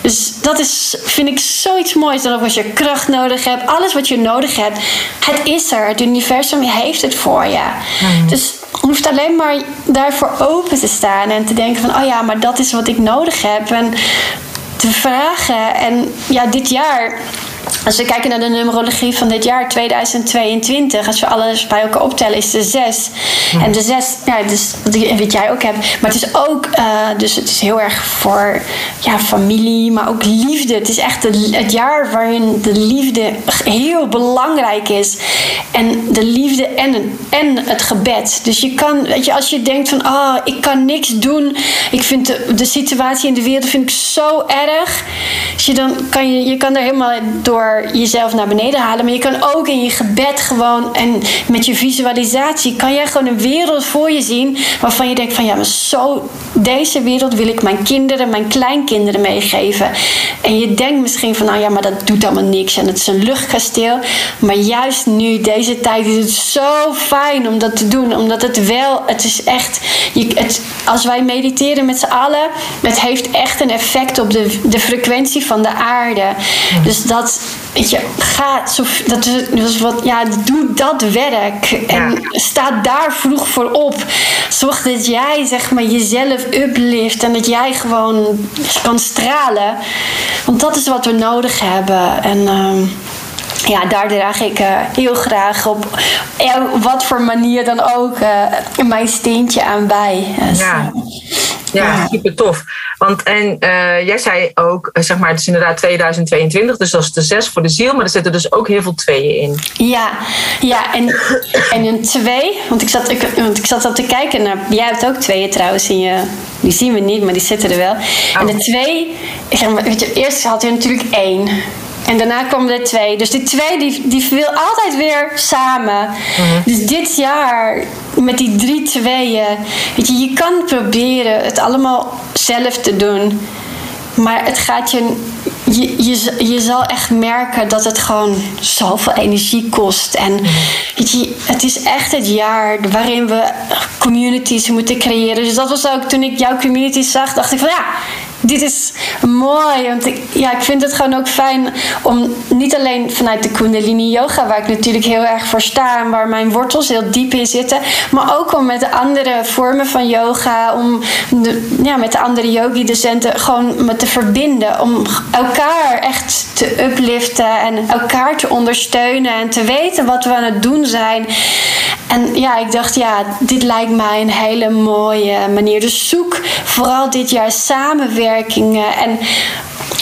Dus dat is, vind ik zoiets moois. Dan ook als je kracht nodig hebt, alles wat je nodig hebt, het is er. Het universum heeft het voor je. Dus je hoeft alleen maar daarvoor open te staan en te denken van, oh ja, maar dat is wat ik nodig heb. En te vragen. En ja, dit jaar, als we kijken naar de numerologie van dit jaar, 2022, als we alles bij elkaar optellen, is de 6. En de 6, ja, dus, wat jij ook hebt. Maar het is ook, eh, dus het is heel erg voor ja, familie, maar ook liefde. Het is echt de- het jaar waarin de liefde heel belangrijk is. En de liefde en, en het gebed. Dus je kan, weet je, als je denkt van, ah, ik kan niks doen. Ik vind de, de situatie in de wereld vind ik zo erg. Dus je, dan kan je, je kan er helemaal door jezelf naar beneden halen. Maar je kan ook in je gebed gewoon en met je visualisatie kan jij gewoon een wereld voor je zien waarvan je denkt van ja, maar zo deze wereld wil ik mijn kinderen, mijn kleinkinderen meegeven. En je denkt misschien van nou ja, maar dat doet allemaal niks en het is een luchtkasteel. Maar juist nu, deze tijd, is het zo fijn om dat te doen. Omdat het wel, het is echt, je, het, als wij mediteren met z'n allen, het heeft echt een effect op de, de frequentie van de aarde. Dus dat, weet je, ga, zo, dat is, wat, ja, doe dat werk. En sta daar vroeg voor op. Zorg dat jij, zeg maar, jezelf uplift en dat jij gewoon kan stralen. Want dat is wat we nodig hebben. En. ehm, ja, daar draag ik eh, heel graag op wat voor manier dan ook eh, mijn steentje aan bij. Dus, Ja. Ja, super tof. Want en eh, jij zei ook, eh, zeg maar, het is inderdaad 2022, dus dat is de zes voor de ziel, maar er zitten dus ook heel veel tweeën in. Ja, ja en, en een twee, want ik, zat, ik, want ik zat al te kijken naar. Jij hebt ook tweeën trouwens in je. Die zien we niet, maar die zitten er wel. En de twee, ik zeg maar, weet je, eerst had je natuurlijk één. En daarna kwam er twee. Dus die twee die, die wil altijd weer samen. Dus dit jaar met die drie tweeën. Weet je, je kan proberen het allemaal zelf te doen. Maar het gaat je, je, je, je zal echt merken dat het gewoon zoveel energie kost. En weet je, het is echt het jaar waarin we communities moeten creëren. Dus dat was ook toen ik jouw community zag, dacht ik van ja, dit is mooi. Want ik, ja, ik vind het gewoon ook fijn om niet alleen vanuit de Kundalini Yoga, waar ik natuurlijk heel erg voor sta en waar mijn wortels heel diep in zitten, maar ook om met de andere vormen van yoga, om ja, met de andere yogi-docenten gewoon me te verbinden. Om elkaar echt te upliften en elkaar te ondersteunen en te weten wat we aan het doen zijn. En ja, ik dacht, ja, dit lijkt mij een hele mooie manier. Dus zoek vooral dit jaar En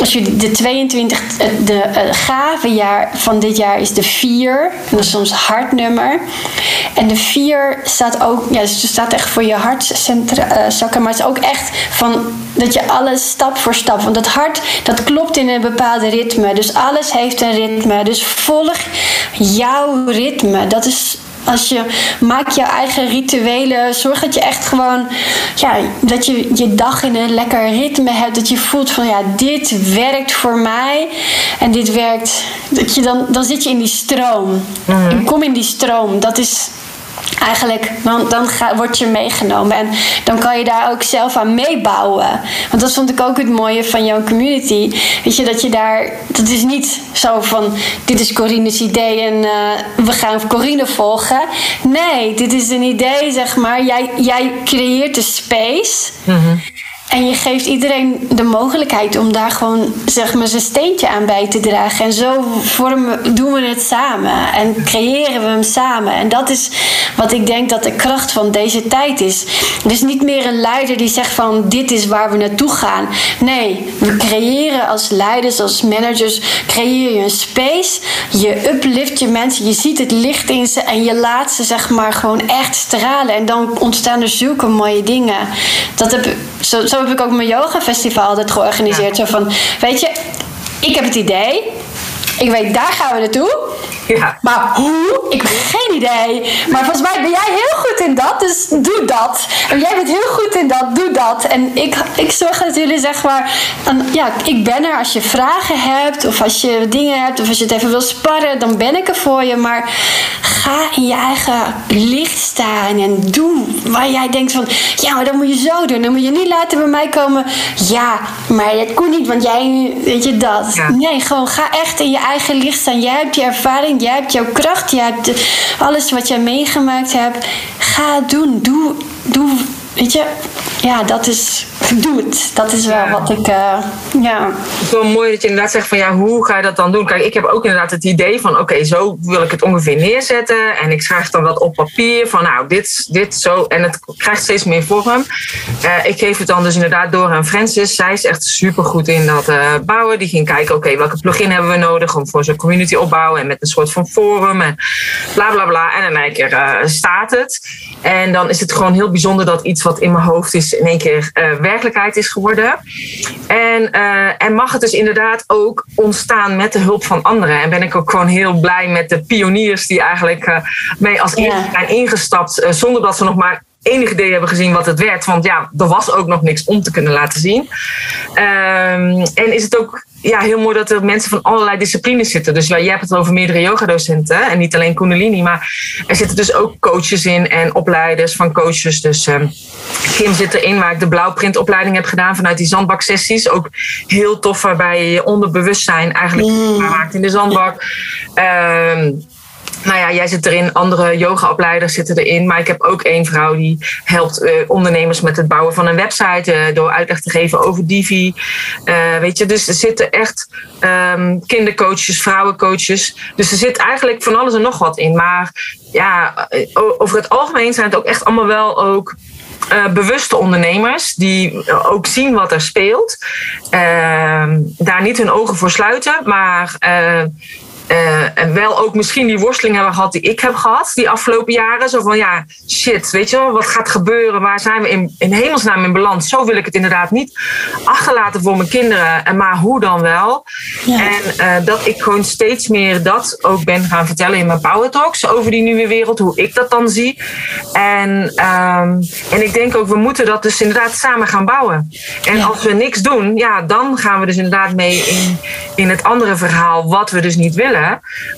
als je de 22, de uh, gave jaar van dit jaar is de 4. En dat is soms hartnummer. En de 4 staat ook, ja, dus staat echt voor je hartzakken. Uh, maar het is ook echt van dat je alles stap voor stap. Want het hart, dat klopt in een bepaalde ritme. Dus alles heeft een ritme. Dus volg jouw ritme. Dat is als je maak je eigen rituelen. Zorg dat je echt gewoon ja, dat je je dag in een lekker ritme hebt. Dat je voelt van ja, dit werkt voor mij. En dit werkt. Dat je dan, dan zit je in die stroom. Mm kom in die stroom. Dat is eigenlijk, dan, dan ga, word je meegenomen. En dan kan je daar ook zelf aan meebouwen. Want dat vond ik ook het mooie van jouw community. Weet je, dat je daar, dat is niet zo van, dit is Corine's idee en uh, we gaan Corine volgen. Nee, dit is een idee, zeg maar. Jij, jij creëert de space. Mm en je geeft iedereen de mogelijkheid om daar gewoon zeg maar, zijn steentje aan bij te dragen. En zo vormen, doen we het samen en creëren we hem samen. En dat is wat ik denk dat de kracht van deze tijd is. Dus niet meer een leider die zegt van dit is waar we naartoe gaan. Nee, we creëren als leiders, als managers, creëer je een space. Je uplift je mensen, je ziet het licht in ze en je laat ze zeg maar gewoon echt stralen. En dan ontstaan er zulke mooie dingen. Dat heb, zo, zo heb ik ook mijn yoga festival altijd georganiseerd. Zo van, weet je, ik heb het idee. Ik weet, daar gaan we naartoe. Ja. Maar hoe? Ik heb geen idee. Maar volgens mij ben jij heel goed in dat, dus doe dat. En jij bent heel goed in dat, doe dat. En ik, ik zorg dat jullie zeg maar... ja, ik ben er als je vragen hebt of als je dingen hebt of als je het even wil sparren, dan ben ik er voor je. Maar ga in je eigen licht staan en doe waar jij denkt van... Ja, maar dan moet je zo doen. Dan moet je niet laten bij mij komen... Ja, maar dat kon niet, want jij... Weet je dat? Nee, gewoon ga echt in je eigen licht staan. Jij hebt die ervaring jij hebt jouw kracht, je hebt alles wat jij meegemaakt hebt. Ga doen. Doe, doe, weet je, ja, dat is doet. Dat is wel wat ik, uh, ja. Het is wel mooi dat je inderdaad zegt van ja, hoe ga je dat dan doen? Kijk, ik heb ook inderdaad het idee van oké, zo wil ik het ongeveer neerzetten. En ik schrijf dan wat op papier van nou, dit, dit, zo. En het krijgt steeds meer vorm. Uh, ik geef het dan dus inderdaad door aan Francis. Zij is echt super goed in dat uh, bouwen. Die ging kijken, oké, welke plugin hebben we nodig om voor zo'n community opbouwen. En met een soort van forum en bla bla bla. En in één keer staat het. En dan is het gewoon heel bijzonder dat iets wat in mijn hoofd is in één keer werkt werkelijkheid is geworden. En, uh, en mag het dus inderdaad ook ontstaan met de hulp van anderen. En ben ik ook gewoon heel blij met de pioniers die eigenlijk uh, mee als eerste zijn ingestapt. Zonder dat ze nog maar enig idee hebben gezien wat het werd. Want ja, er was ook nog niks om te kunnen laten zien. Um, en is het ook ja, heel mooi dat er mensen van allerlei disciplines zitten. Dus ja, jij hebt het over meerdere yogadocenten en niet alleen Kundalini, maar er zitten dus ook coaches in en opleiders van coaches. Dus um, Kim zit erin waar ik de blauwprintopleiding heb gedaan vanuit die zandbaksessies. Ook heel tof waarbij je je onderbewustzijn eigenlijk mm. maakt in de zandbak. Um, nou ja, jij zit erin, andere yogaopleiders zitten erin. Maar ik heb ook één vrouw die helpt uh, ondernemers met het bouwen van een website. Uh, door uitleg te geven over Divi. Uh, weet je, dus er zitten echt um, kindercoaches, vrouwencoaches. Dus er zit eigenlijk van alles en nog wat in. Maar ja, over het algemeen zijn het ook echt allemaal wel ook bewuste ondernemers die ook zien wat er speelt. Uh, daar niet hun ogen voor sluiten, maar uh, en wel ook misschien die worsteling hebben gehad die ik heb gehad die afgelopen jaren. Zo van ja, shit, weet je wel, wat gaat gebeuren? Waar zijn we in, in hemelsnaam in balans? Zo wil ik het inderdaad niet achterlaten voor mijn kinderen. En maar hoe dan wel? Ja. En uh, dat ik gewoon steeds meer dat ook ben gaan vertellen in mijn Power Talks over die nieuwe wereld, hoe ik dat dan zie. En, um, en ik denk ook, we moeten dat dus inderdaad samen gaan bouwen. En ja. als we niks doen, ja, dan gaan we dus inderdaad mee in, in het andere verhaal, wat we dus niet willen.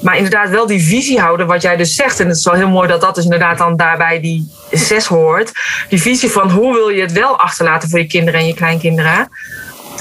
Maar inderdaad wel die visie houden, wat jij dus zegt. En het is wel heel mooi dat dat dus inderdaad dan daarbij die zes hoort. Die visie van hoe wil je het wel achterlaten voor je kinderen en je kleinkinderen.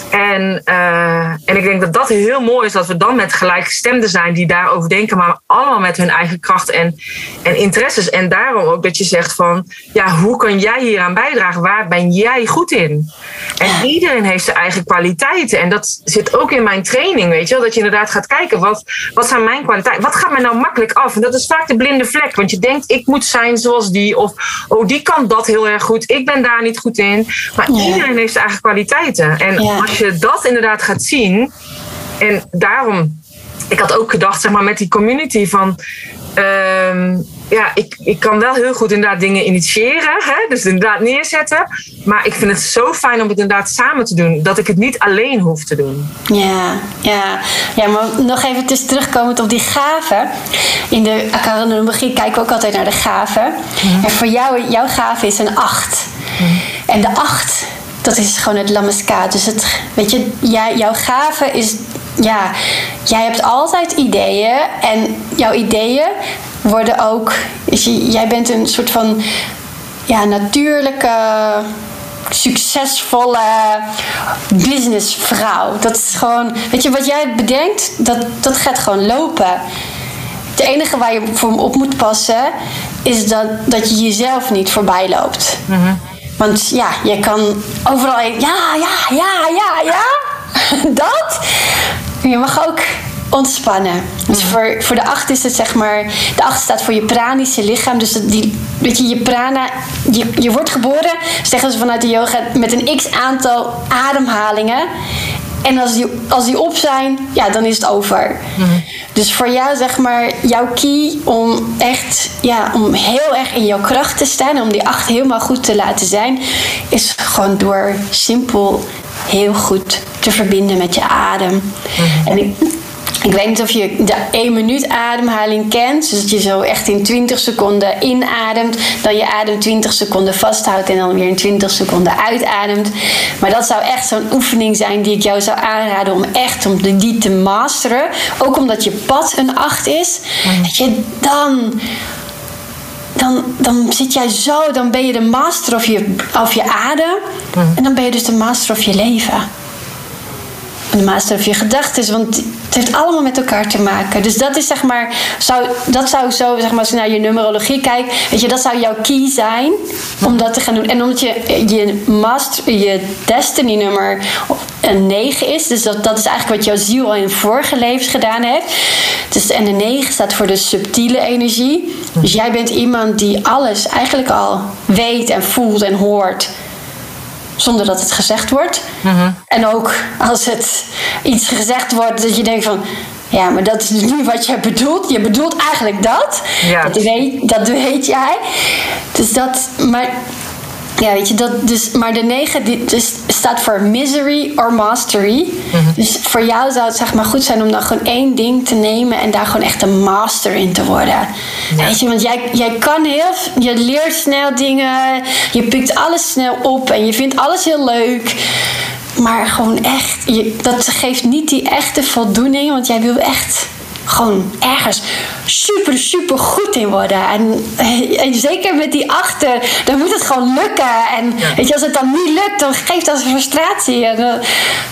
En, uh, en ik denk dat dat heel mooi is dat we dan met gelijkgestemden zijn die daarover denken, maar allemaal met hun eigen kracht en, en interesses. En daarom ook dat je zegt van, ja, hoe kan jij hier aan bijdragen? Waar ben jij goed in? En iedereen heeft zijn eigen kwaliteiten. En dat zit ook in mijn training, weet je wel. Dat je inderdaad gaat kijken, wat, wat zijn mijn kwaliteiten? Wat gaat mij nou makkelijk af? En dat is vaak de blinde vlek. Want je denkt, ik moet zijn zoals die. Of, oh, die kan dat heel erg goed. Ik ben daar niet goed in. Maar iedereen heeft zijn eigen kwaliteiten. En als je dat inderdaad gaat zien. En daarom, ik had ook gedacht, zeg maar, met die community van. Ehm, ja, ik, ik kan wel heel goed inderdaad dingen initiëren. Hè? Dus inderdaad neerzetten. Maar ik vind het zo fijn om het inderdaad samen te doen. Dat ik het niet alleen hoef te doen. Ja, ja. ja maar nog even dus terugkomend op die gaven. In de academologie kijken we ook altijd naar de gaven. Mhm. En voor jou, jouw gave is een acht. Mhm. En de acht, dat is gewoon het lammeskaat. Dus het, weet je, jouw gave is ja, jij hebt altijd ideeën en jouw ideeën worden ook. Jij bent een soort van ja, natuurlijke, succesvolle businessvrouw. Dat is gewoon, weet je, wat jij bedenkt, dat, dat gaat gewoon lopen. Het enige waar je voor op moet passen, is dat, dat je jezelf niet voorbij loopt. Mhm. Want ja, je kan overal. Ja, ja, ja, ja, ja. dat. Je mag ook ontspannen. Dus voor, voor de acht is het zeg maar. De acht staat voor je pranische lichaam. Dus die, weet je, je prana. Je, je wordt geboren, zeggen ze vanuit de yoga, met een x aantal ademhalingen. En als die, als die op zijn, ja, dan is het over. Mhm. Dus voor jou, zeg maar, jouw key om echt, ja, om heel erg in jouw kracht te staan, om die acht helemaal goed te laten zijn, is gewoon door simpel heel goed te verbinden met je adem. Mhm. En ik, ik weet niet of je de 1 minuut ademhaling kent. Dus dat je zo echt in 20 seconden inademt. Dan je adem 20 seconden vasthoudt en dan weer in 20 seconden uitademt. Maar dat zou echt zo'n oefening zijn die ik jou zou aanraden om echt om die te masteren. Ook omdat je pad een 8 is. Mhm. Dat je dan dan, dan zit jij zo, dan ben je de master of je, of je adem. Mhm. En dan ben je dus de master of je leven de master of je gedachten. Want het heeft allemaal met elkaar te maken. Dus dat is zeg maar, zou, dat zou zo, zeg maar, als je naar je numerologie kijkt, weet je, dat zou jouw key zijn om dat te gaan doen. En omdat je je master, je destiny nummer een 9 is, dus dat, dat is eigenlijk wat jouw ziel al in vorige levens gedaan heeft. Dus, en de 9 staat voor de subtiele energie. Dus jij bent iemand die alles eigenlijk al weet en voelt en hoort zonder dat het gezegd wordt. Mhm. En ook als het iets gezegd wordt dat je denkt van. Ja, maar dat is dus niet wat je bedoelt. Je bedoelt eigenlijk dat. Ja. Dat, weet, dat weet jij. Dus dat. Maar ja, weet je, dat, dus, maar de 9 die, dus staat voor misery or mastery. Mhm. Dus voor jou zou het zeg maar goed zijn om dan gewoon één ding te nemen en daar gewoon echt een master in te worden. Weet je, want jij, jij kan heel, je leert snel dingen, je pikt alles snel op en je vindt alles heel leuk. Maar gewoon echt, je, dat geeft niet die echte voldoening, want jij wil echt gewoon ergens super, super goed in worden. En, en, zeker met die achter, dan moet het gewoon lukken. En weet je, als het dan niet lukt, dan geeft dat frustratie. En, uh,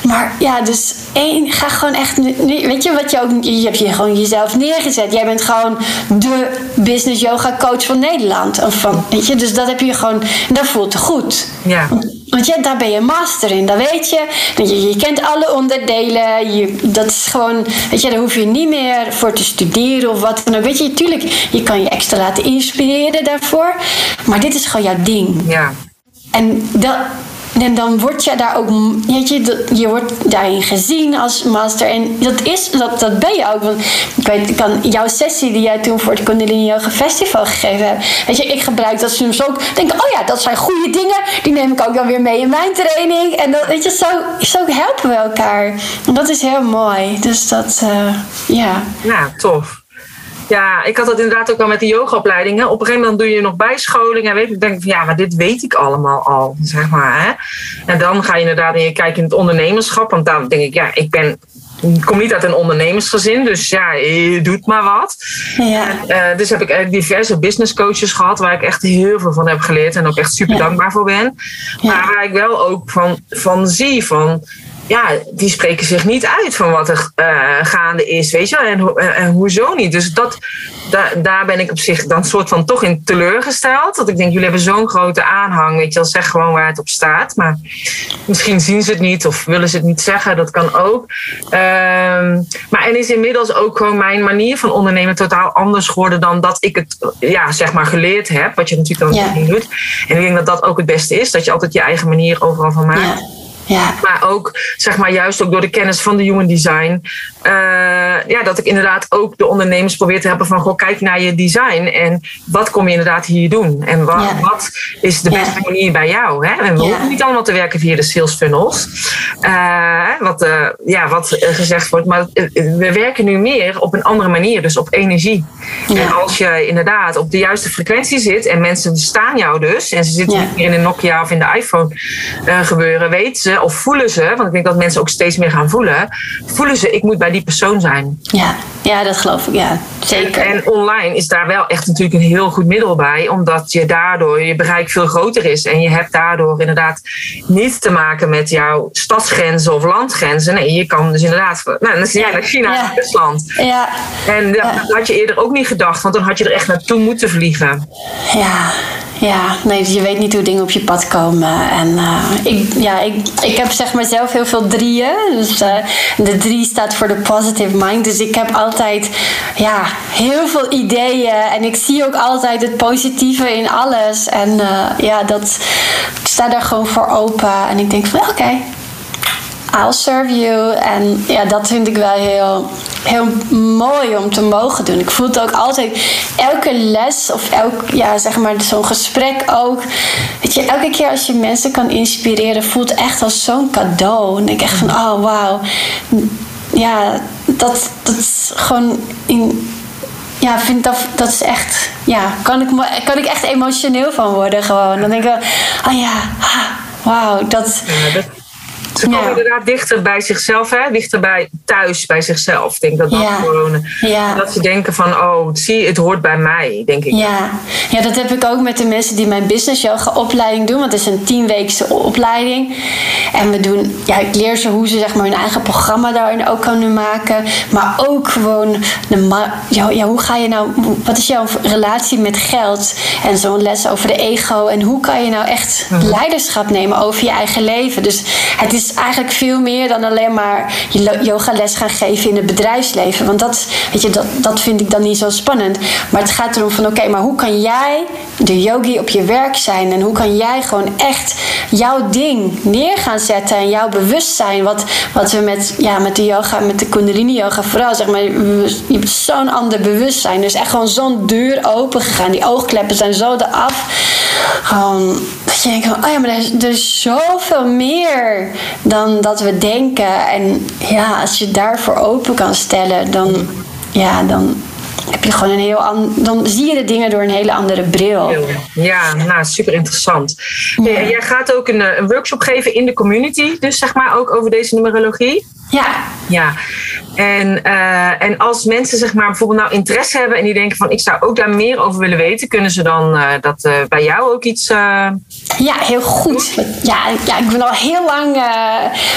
maar ja, dus één, ga gewoon echt. Weet je wat je ook. Je hebt je gewoon jezelf neergezet. Jij bent gewoon de business yoga coach van Nederland. Of van, weet je, dus dat heb je gewoon. Dat voelt goed. Ja. Want ja, daar ben je master in, dat weet je. Je, je kent alle onderdelen. Je, dat is gewoon, weet je, daar hoef je niet meer voor te studeren of wat dan ook. Weet je, tuurlijk, je kan je extra laten inspireren daarvoor. Maar dit is gewoon jouw ding. Ja. En dat, en dan word je daar ook, weet je, je wordt daarin gezien als master. En dat, is, dat, dat ben je ook. Want ik weet, kan jouw sessie die jij toen voor het Kundalini Yoga Festival gegeven hebt. Weet je, ik gebruik dat soms ook. Denk, oh ja, dat zijn goede dingen. Die neem ik ook dan weer mee in mijn training. En dat, weet je, zo, zo helpen we elkaar. En dat is heel mooi. Dus dat, uh, ja. Ja, tof. Ja, ik had dat inderdaad ook wel met de yogaopleidingen. Op een gegeven moment doe je nog bijscholing. En weet ik, denk van ja, maar dit weet ik allemaal al, zeg maar. Hè? En dan ga je inderdaad in je kijken in het ondernemerschap. Want dan denk ik, ja, ik ben ik kom niet uit een ondernemersgezin, dus ja, je doet maar wat. Ja. Uh, dus heb ik diverse business coaches gehad, waar ik echt heel veel van heb geleerd en ook echt super dankbaar voor ben. Maar waar ik wel ook van, van zie van ja, die spreken zich niet uit van wat er uh, gaande is, weet je wel. En, en, hoezo niet? Dus dat, da, daar ben ik op zich dan soort van toch in teleurgesteld. Dat ik denk, jullie hebben zo'n grote aanhang, weet je wel. Zeg gewoon waar het op staat. Maar misschien zien ze het niet of willen ze het niet zeggen. Dat kan ook. Um, maar en is inmiddels ook gewoon mijn manier van ondernemen totaal anders geworden dan dat ik het, ja, zeg maar geleerd heb. Wat je natuurlijk dan niet doet. En ik denk dat dat ook het beste is. Dat je altijd je eigen manier overal van maakt. Ja. Ja. Maar ook, zeg maar, juist ook door de kennis van de human design. Uh, ja, dat ik inderdaad ook de ondernemers probeer te helpen van, goh, kijk naar je design. En wat kom je inderdaad hier doen? En wat, wat is de beste manier bij jou? Hè? En we hoeven niet allemaal te werken via de sales funnels. Uh, wat, uh, ja, wat gezegd wordt. Maar we werken nu meer op een andere manier. Dus op energie. En als je inderdaad op de juiste frequentie zit. En mensen staan jou dus. En ze zitten niet meer in een Nokia of in de iPhone gebeuren. Weten ze of voelen ze, want ik denk dat mensen ook steeds meer gaan voelen, voelen ze, ik moet bij die persoon zijn. Ja, ja dat geloof ik, ja, zeker. En, online is daar wel echt natuurlijk een heel goed middel bij, omdat je daardoor je bereik veel groter is. En je hebt daardoor inderdaad niet te maken met jouw stadsgrenzen of landgrenzen. Nee, je kan dus inderdaad, nou, dan zie jij naar China ja. Rusland. Ja. En dat had je eerder ook niet gedacht, want dan had je er echt naartoe moeten vliegen. Ja, ja, nee, je weet niet hoe dingen op je pad komen. En uh, ik, ja, ik, ik heb zeg maar zelf heel veel drieën. Dus uh, de drie staat voor de positive mind. Dus ik heb altijd ja, heel veel ideeën. En ik zie ook altijd het positieve in alles. En uh, ja, dat, ik sta daar gewoon voor open. En ik denk van oké, I'll serve you. En ja, dat vind ik wel heel, heel mooi om te mogen doen. Ik voel het ook altijd, elke les of elk, ja, zeg maar, zo'n gesprek ook. Weet je, elke keer als je mensen kan inspireren, voelt echt als zo'n cadeau. En ik echt van, oh wauw. Ja, dat, dat is gewoon in, ja, vind dat, dat is echt, ja, kan ik, kan ik echt emotioneel van worden gewoon. Dan denk ik, oh ja, wauw, dat, ze komen inderdaad dichter bij zichzelf, hè? dichter bij thuis bij zichzelf. Ik denk dat dat gewoon. Ja. Dat ze denken van, oh, zie, het hoort bij mij, denk ik. Ja. ja, dat heb ik ook met de mensen die mijn business yoga opleiding doen. Want het is een tienweekse opleiding. En we doen, ja, ik leer ze hoe ze zeg maar hun eigen programma daarin ook kunnen maken. Maar ook gewoon, de, ja, ja, hoe ga je nou, wat is jouw relatie met geld? En zo'n les over de ego. En hoe kan je nou echt mhm. leiderschap nemen over je eigen leven? Dus het is eigenlijk veel meer dan alleen maar yogales gaan geven in het bedrijfsleven. Want dat, weet je, dat, dat vind ik dan niet zo spannend. Maar het gaat erom van oké, maar hoe kan jij de yogi op je werk zijn? En hoe kan jij gewoon echt jouw ding neer gaan zetten en jouw bewustzijn? Wat, wat we met, ja, met de yoga, met de kundalini yoga vooral, zeg maar, je hebt zo'n ander bewustzijn. Dus echt gewoon zo'n deur open gegaan. Die oogkleppen zijn zo eraf. Gewoon, dat je denkt van, oh ja, maar er is, er is zoveel meer dan dat we denken. En ja, als je daarvoor open kan stellen, dan, ja, dan heb je gewoon een heel dan zie je de dingen door een hele andere bril. Ja, nou super interessant. Jij gaat ook een, een workshop geven in de community, dus zeg maar ook over deze numerologie. Ja. Ja. En, uh, en als mensen zeg maar bijvoorbeeld nou interesse hebben en die denken van ik zou ook daar meer over willen weten, kunnen ze dan uh, dat uh, bij jou ook iets. Ja, heel goed. Ja, ja, ik ben al heel lang.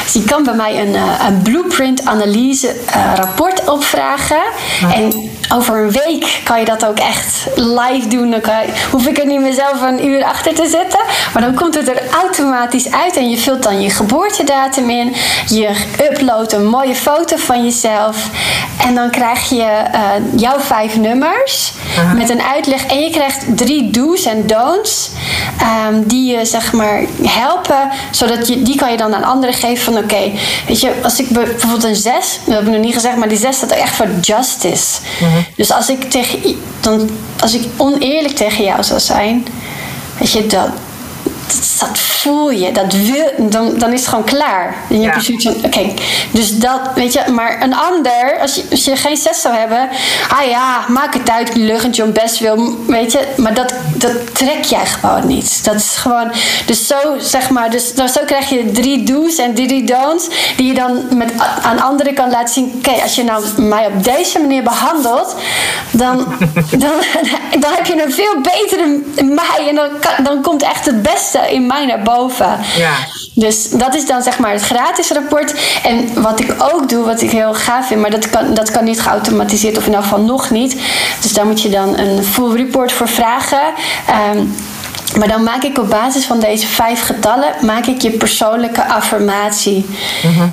dus je kan bij mij een, een blueprint analyse rapport opvragen. En over een week kan je dat ook echt live doen. Dan kan hoef ik er niet meer zelf een uur achter te zitten. Maar dan komt het er automatisch uit en je vult dan je geboortedatum in. Je een mooie foto van jezelf. En dan krijg je uh, jouw vijf nummers met een uitleg. En je krijgt drie do's en don'ts um, die je zeg maar helpen. Zodat je, die kan je dan aan anderen geven van oké, weet je, als ik bijvoorbeeld een zes, dat heb ik nog niet gezegd, maar die zes staat echt voor justice. Dus als ik, tegen, dan, als ik oneerlijk tegen jou zou zijn, weet je, dat, dat voel je, dat wil, dan, dan is het gewoon klaar. En je hebt zoiets van, oké, dus dat, weet je, maar een ander, als je, als je geen zes zou hebben, ah ja, maak het uit, luggentje om best wil, weet je, maar dat, dat trek jij gewoon niet. Dat is gewoon, dus zo, zeg maar, dus, dus zo krijg je drie do's en drie don'ts, die je dan met, aan anderen kan laten zien, oké, als je nou mij op deze manier behandelt, dan, dan, dan heb je een veel betere mij en dan, dan komt echt het beste in mij naar boven. Ja. Dus dat is dan zeg maar het gratis rapport. En wat ik ook doe, wat ik heel gaaf vind, maar dat kan, dat kan niet geautomatiseerd of in elk geval nog niet. Dus daar moet je dan een full report voor vragen. Ehm, maar dan maak ik op basis van deze vijf getallen maak ik je persoonlijke affirmatie.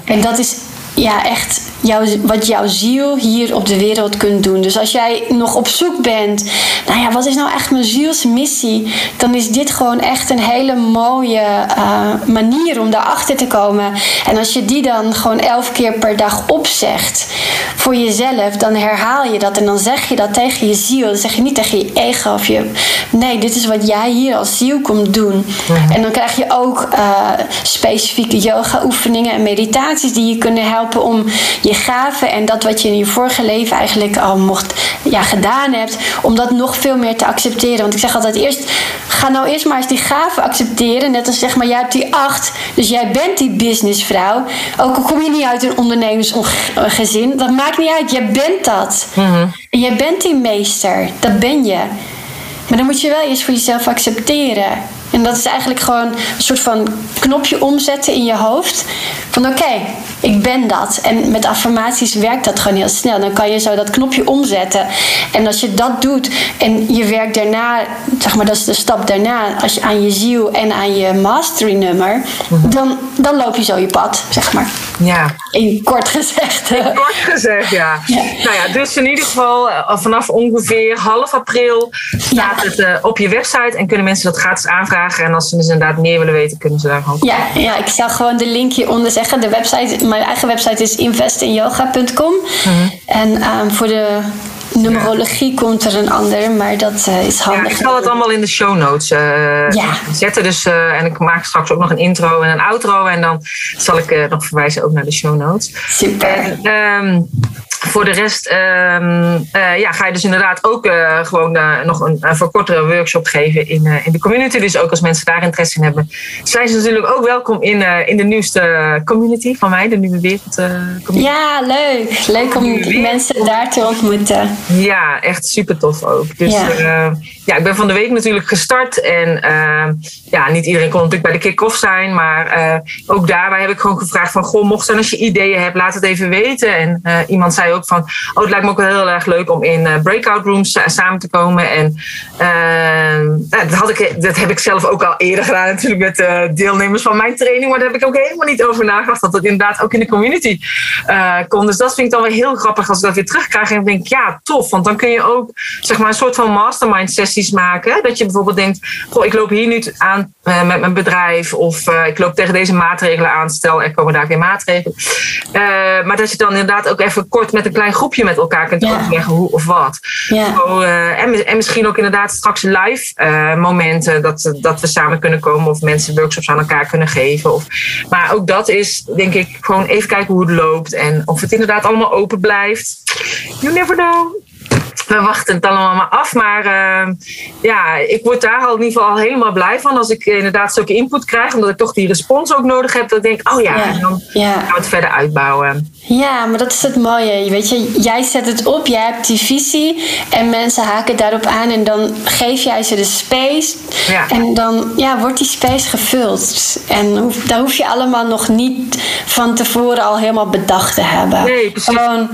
En dat is ja, echt jouw, wat jouw ziel hier op de wereld kunt doen. Dus als jij nog op zoek bent, nou ja, wat is nou echt mijn zielsmissie? Dan is dit gewoon echt een hele mooie uh, manier om daarachter te komen. En als je die dan gewoon elf keer per dag opzegt voor jezelf, dan herhaal je dat en dan zeg je dat tegen je ziel. Dan zeg je niet tegen je ego of je. Nee, dit is wat jij hier als ziel komt doen. En dan krijg je ook uh, specifieke yoga-oefeningen en meditaties die je kunnen helpen om je gaven en dat wat je in je vorige leven eigenlijk al mocht, ja, gedaan hebt, om dat nog veel meer te accepteren. Want ik zeg altijd eerst, ga nou eerst maar eens die gaven accepteren. Net als zeg maar, jij hebt die acht, dus jij bent die businessvrouw. Ook al kom je niet uit een ondernemersgezin, dat maakt niet uit, jij bent dat. En jij bent die meester, dat ben je. Maar dan moet je wel eerst voor jezelf accepteren. En dat is eigenlijk gewoon een soort van knopje omzetten in je hoofd. Van oké, ik ben dat. En met affirmaties werkt dat gewoon heel snel. Dan kan je zo dat knopje omzetten. En als je dat doet en je werkt daarna, zeg maar, dat is de stap daarna, als je aan je ziel en aan je mastery nummer, dan, dan loop je zo je pad, zeg maar. Ja. In kort gezegd. In kort gezegd, ja. Ja. Nou ja, dus in ieder geval eh, vanaf ongeveer half april staat het eh, op je website en kunnen mensen dat gratis aanvragen. En als ze dus inderdaad meer willen weten, kunnen ze daar gewoon. Ja, ja, ik zal gewoon de link hieronder zeggen. De website, mijn eigen website is investinyoga.com. En ehm, voor de numerologie komt er een ander, maar dat eh, is Ja, handig. ik zal het allemaal in de show notes eh, Ja. zetten. Dus, eh, en ik maak straks ook nog een intro en een outro. En dan zal ik nog verwijzen ook naar de show notes. Super. En, ehm, voor de rest ehm, eh, ja, ga je dus inderdaad ook gewoon nog een, een verkortere workshop geven in, in de community. Dus ook als mensen daar interesse in hebben, zijn ze natuurlijk ook welkom in, in de nieuwste community van mij, de Nieuwe Wereld community. Ja, leuk. Leuk om die mensen daar te ontmoeten. Ja, echt super tof ook. Dus Ja. Ja. ik ben van de week natuurlijk gestart. En eh, ja, niet iedereen kon natuurlijk bij de kick-off zijn. Maar eh, ook daarbij heb ik gewoon gevraagd van... Goh, mocht zijn als je ideeën hebt, laat het even weten. En eh, iemand zei ook van... Oh, het lijkt me ook wel heel erg leuk om in eh, breakout rooms sa- samen te komen. En eh, ja, dat, had ik, dat heb ik zelf ook al eerder gedaan natuurlijk met eh, deelnemers van mijn training. Maar daar heb ik ook helemaal niet over nagedacht. Dat dat inderdaad ook in de community kon. Dus dat vind ik dan wel heel grappig als ik dat weer terugkrijg. En denk ja, tof. Want dan kun je ook zeg maar, een soort van mastermind maken. Dat je bijvoorbeeld denkt, goh, ik loop hier nu aan eh, met mijn bedrijf. Of eh, ik loop tegen deze maatregelen aan. Stel, er komen daar weer maatregelen. Eh, maar dat je dan inderdaad ook even kort met een klein groepje met elkaar kunt overleggen hoe of wat. Zo, en, en misschien ook inderdaad straks live momenten dat, dat we samen kunnen komen of mensen workshops aan elkaar kunnen geven. Of, maar ook dat is, denk ik, gewoon even kijken hoe het loopt en of het inderdaad allemaal open blijft. You never know. We wachten het allemaal maar af. Maar eh, ja, ik word daar al in ieder geval al helemaal blij van als ik inderdaad zulke input krijg. Omdat ik toch die respons ook nodig heb. Dat ik denk, oh ja, Ja. en dan Ja. gaan we het verder uitbouwen. Ja, maar dat is het mooie. Weet je, jij zet het op, jij hebt die visie en mensen haken daarop aan en dan geef jij ze de space. Ja. En dan ja, wordt die space gevuld. En daar hoef je allemaal nog niet van tevoren al helemaal bedacht te hebben. Nee, precies. Gewoon,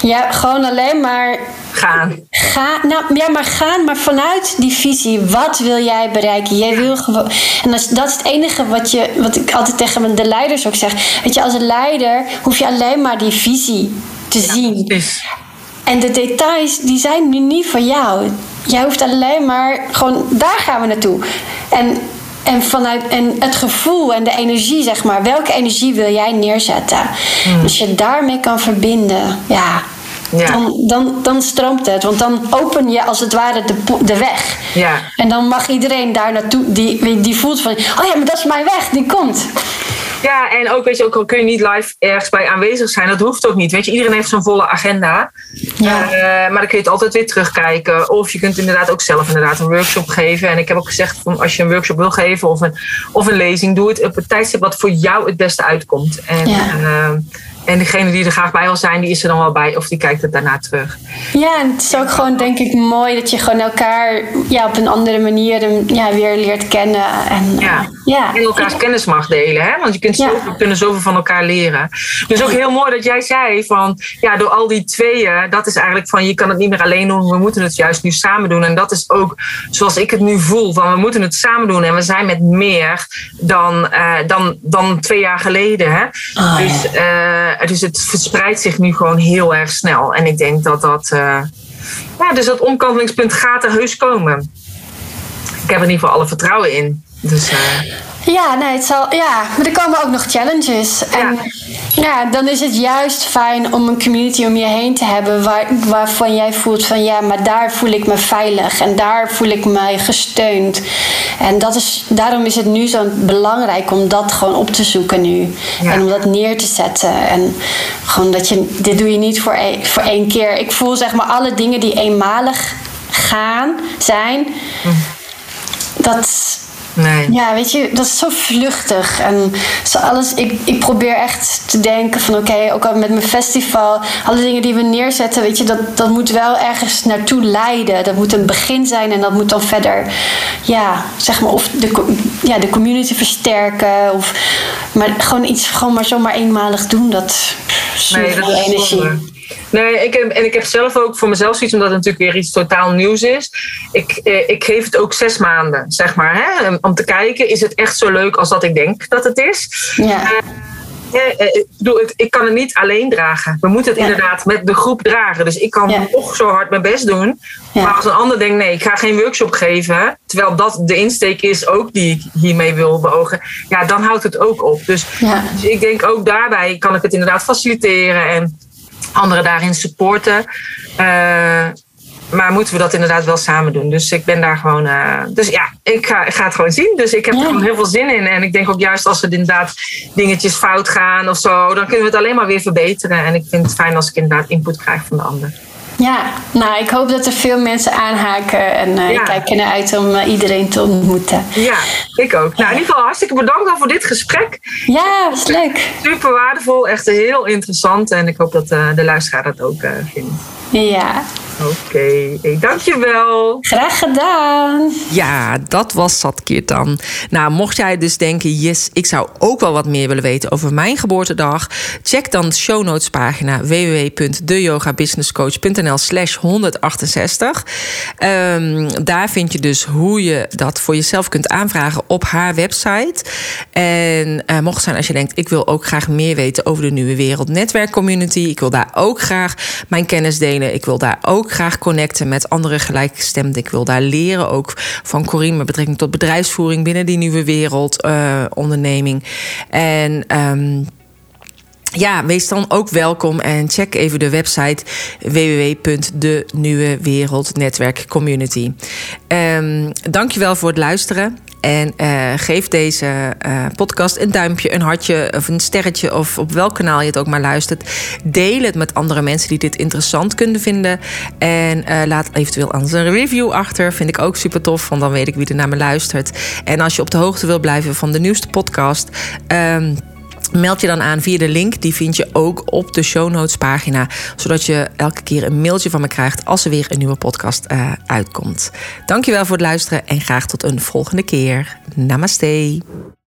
ja, gewoon alleen maar Gaan. Ga, nou, ja, maar gaan, maar vanuit die visie. Wat wil jij bereiken? Jij wil gewoon. En dat is, dat is het enige wat, je, wat ik altijd tegen de leiders ook zeg. Weet je, als een leider hoef je alleen maar die visie te zien. Dus, En de details, die zijn nu niet voor jou. Jij hoeft alleen maar gewoon, daar gaan we naartoe. En, en, vanuit, en het gevoel en de energie, zeg maar. Welke energie wil jij neerzetten? Als je daarmee kan verbinden, ja, Ja. Dan, dan, dan stroomt het. Want dan open je als het ware de, de weg. Ja. En dan mag iedereen daar naartoe, die, die voelt van, oh ja, maar dat is mijn weg, die komt. Ja, en ook, weet je, ook al kun je niet live ergens bij aanwezig zijn, dat hoeft ook niet. Weet je, iedereen heeft zo'n volle agenda. Ja. Eh, maar dan kun je het altijd weer terugkijken. Of je kunt inderdaad ook zelf inderdaad een workshop geven. En ik heb ook gezegd, van als je een workshop wil geven of een, of een lezing, doe het op het tijdstip wat voor jou het beste uitkomt. En, Ja. eh, en degene die er graag bij wil zijn, die is er dan wel bij. Of die kijkt het daarna terug. Ja, en het is ook gewoon denk ik mooi dat je gewoon elkaar ja, op een andere manier ja, weer leert kennen. En ja. Ja. En elkaars kennis mag delen. Hè? Want je kunt Ja. zoveel, kunnen zoveel van elkaar leren. Dus ook heel mooi dat jij zei van ja, door al die tweeën, dat is eigenlijk van je kan het niet meer alleen doen, we moeten het juist nu samen doen. En dat is ook zoals ik het nu voel, van we moeten het samen doen en we zijn met meer dan, eh, dan, dan twee jaar geleden. Hè? Ah, dus, eh, dus het verspreidt zich nu gewoon heel erg snel. En ik denk dat dat, eh, ja, dus dat omkantelingspunt gaat er heus komen. Ik heb er in ieder geval alle vertrouwen in. Dus, Ja, nee, het zal, ja, maar er komen ook nog challenges. En ja. dan is het juist fijn om een community om je heen te hebben waar, waarvan jij voelt van ja, maar daar voel ik me veilig en daar voel ik me gesteund. En dat is, daarom is het nu zo belangrijk om dat gewoon op te zoeken nu. Ja. En om dat neer te zetten. En gewoon dat je, dit doe je niet voor één, voor één keer. Ik voel zeg maar alle dingen die eenmalig gaan, zijn, dat nee. ja, weet je, dat is zo vluchtig. En zo alles, ik, ik probeer echt te denken van oké, ook al met mijn festival, alle dingen die we neerzetten, weet je, dat, dat moet wel ergens naartoe leiden. Dat moet een begin zijn en dat moet dan verder, ja, zeg maar, of de, ja, de community versterken. Of, maar gewoon iets, gewoon maar zomaar eenmalig doen, dat Nee, nee, energie. zonde. Nee, ik heb, en ik heb zelf ook voor mezelf zoiets, omdat het natuurlijk weer iets totaal nieuws is. Ik, eh, ik geef het ook zes maanden, zeg maar. Hè, om te kijken, is het echt zo leuk als dat ik denk dat het is? Ja. Eh, eh, ik, bedoel, ik kan het niet alleen dragen. We moeten het Ja. inderdaad met de groep dragen. Dus ik kan Ja. nog zo hard mijn best doen. Ja. Maar als een ander denkt, nee, ik ga geen workshop geven. Terwijl dat de insteek is ook die ik hiermee wil beogen. Ja, dan houdt het ook op. Dus, dus ik denk ook daarbij kan ik het inderdaad faciliteren. En anderen daarin supporten. Eh, maar moeten we dat inderdaad wel samen doen. Dus ik ben daar gewoon. eh, dus ja, ik ga, ik ga het gewoon zien. Dus ik heb Ja. er gewoon heel veel zin in. En ik denk ook juist als er inderdaad dingetjes fout gaan of zo, dan kunnen we het alleen maar weer verbeteren. En ik vind het fijn als ik inderdaad input krijg van de ander. Ja, nou, ik hoop dat er veel mensen aanhaken. En eh, Ja. ik kijk ernaar uit om eh, iedereen te ontmoeten. Ja, ik ook. Nou, in ieder geval hartstikke bedankt al voor dit gesprek. Ja, was leuk. Super waardevol, echt heel interessant. En ik hoop dat eh, de luisteraar dat ook eh, vindt. Ja, Oké, hey, dankjewel. graag gedaan. Ja, dat was Sat Kirtan. Nou, mocht jij dus denken, yes, ik zou ook wel wat meer willen weten over mijn geboortedag, check dan de show notes pagina www.deyogabusinesscoach.nl slash 168. Ehm, daar vind je dus hoe je dat voor jezelf kunt aanvragen op haar website. En eh, mocht zijn als je denkt, ik wil ook graag meer weten over de nieuwe wereld netwerkcommunity. Ik wil daar ook graag mijn kennis delen. Ik wil daar ook graag connecten met andere gelijkgestemden. Ik wil daar leren ook van Corine met betrekking tot bedrijfsvoering binnen die nieuwe wereld eh, onderneming. En ehm, ja, wees dan ook welkom en check even de website www.denieuwewereldnetwerkcommunity. Um, dankjewel voor het luisteren. En uh, geef deze uh, podcast een duimpje, een hartje of een sterretje... of op welk kanaal je het ook maar luistert. Deel het met andere mensen die dit interessant kunnen vinden. En uh, laat eventueel een review achter. Vind ik ook super tof, want dan weet ik wie er naar me luistert. En als je op de hoogte wil blijven van de nieuwste podcast... Um, Meld je dan aan via de link. Die vind je ook op de show notes pagina. Zodat je elke keer een mailtje van me krijgt als er weer een nieuwe podcast uh, uitkomt. Dankjewel voor het luisteren en graag tot een volgende keer. Namaste.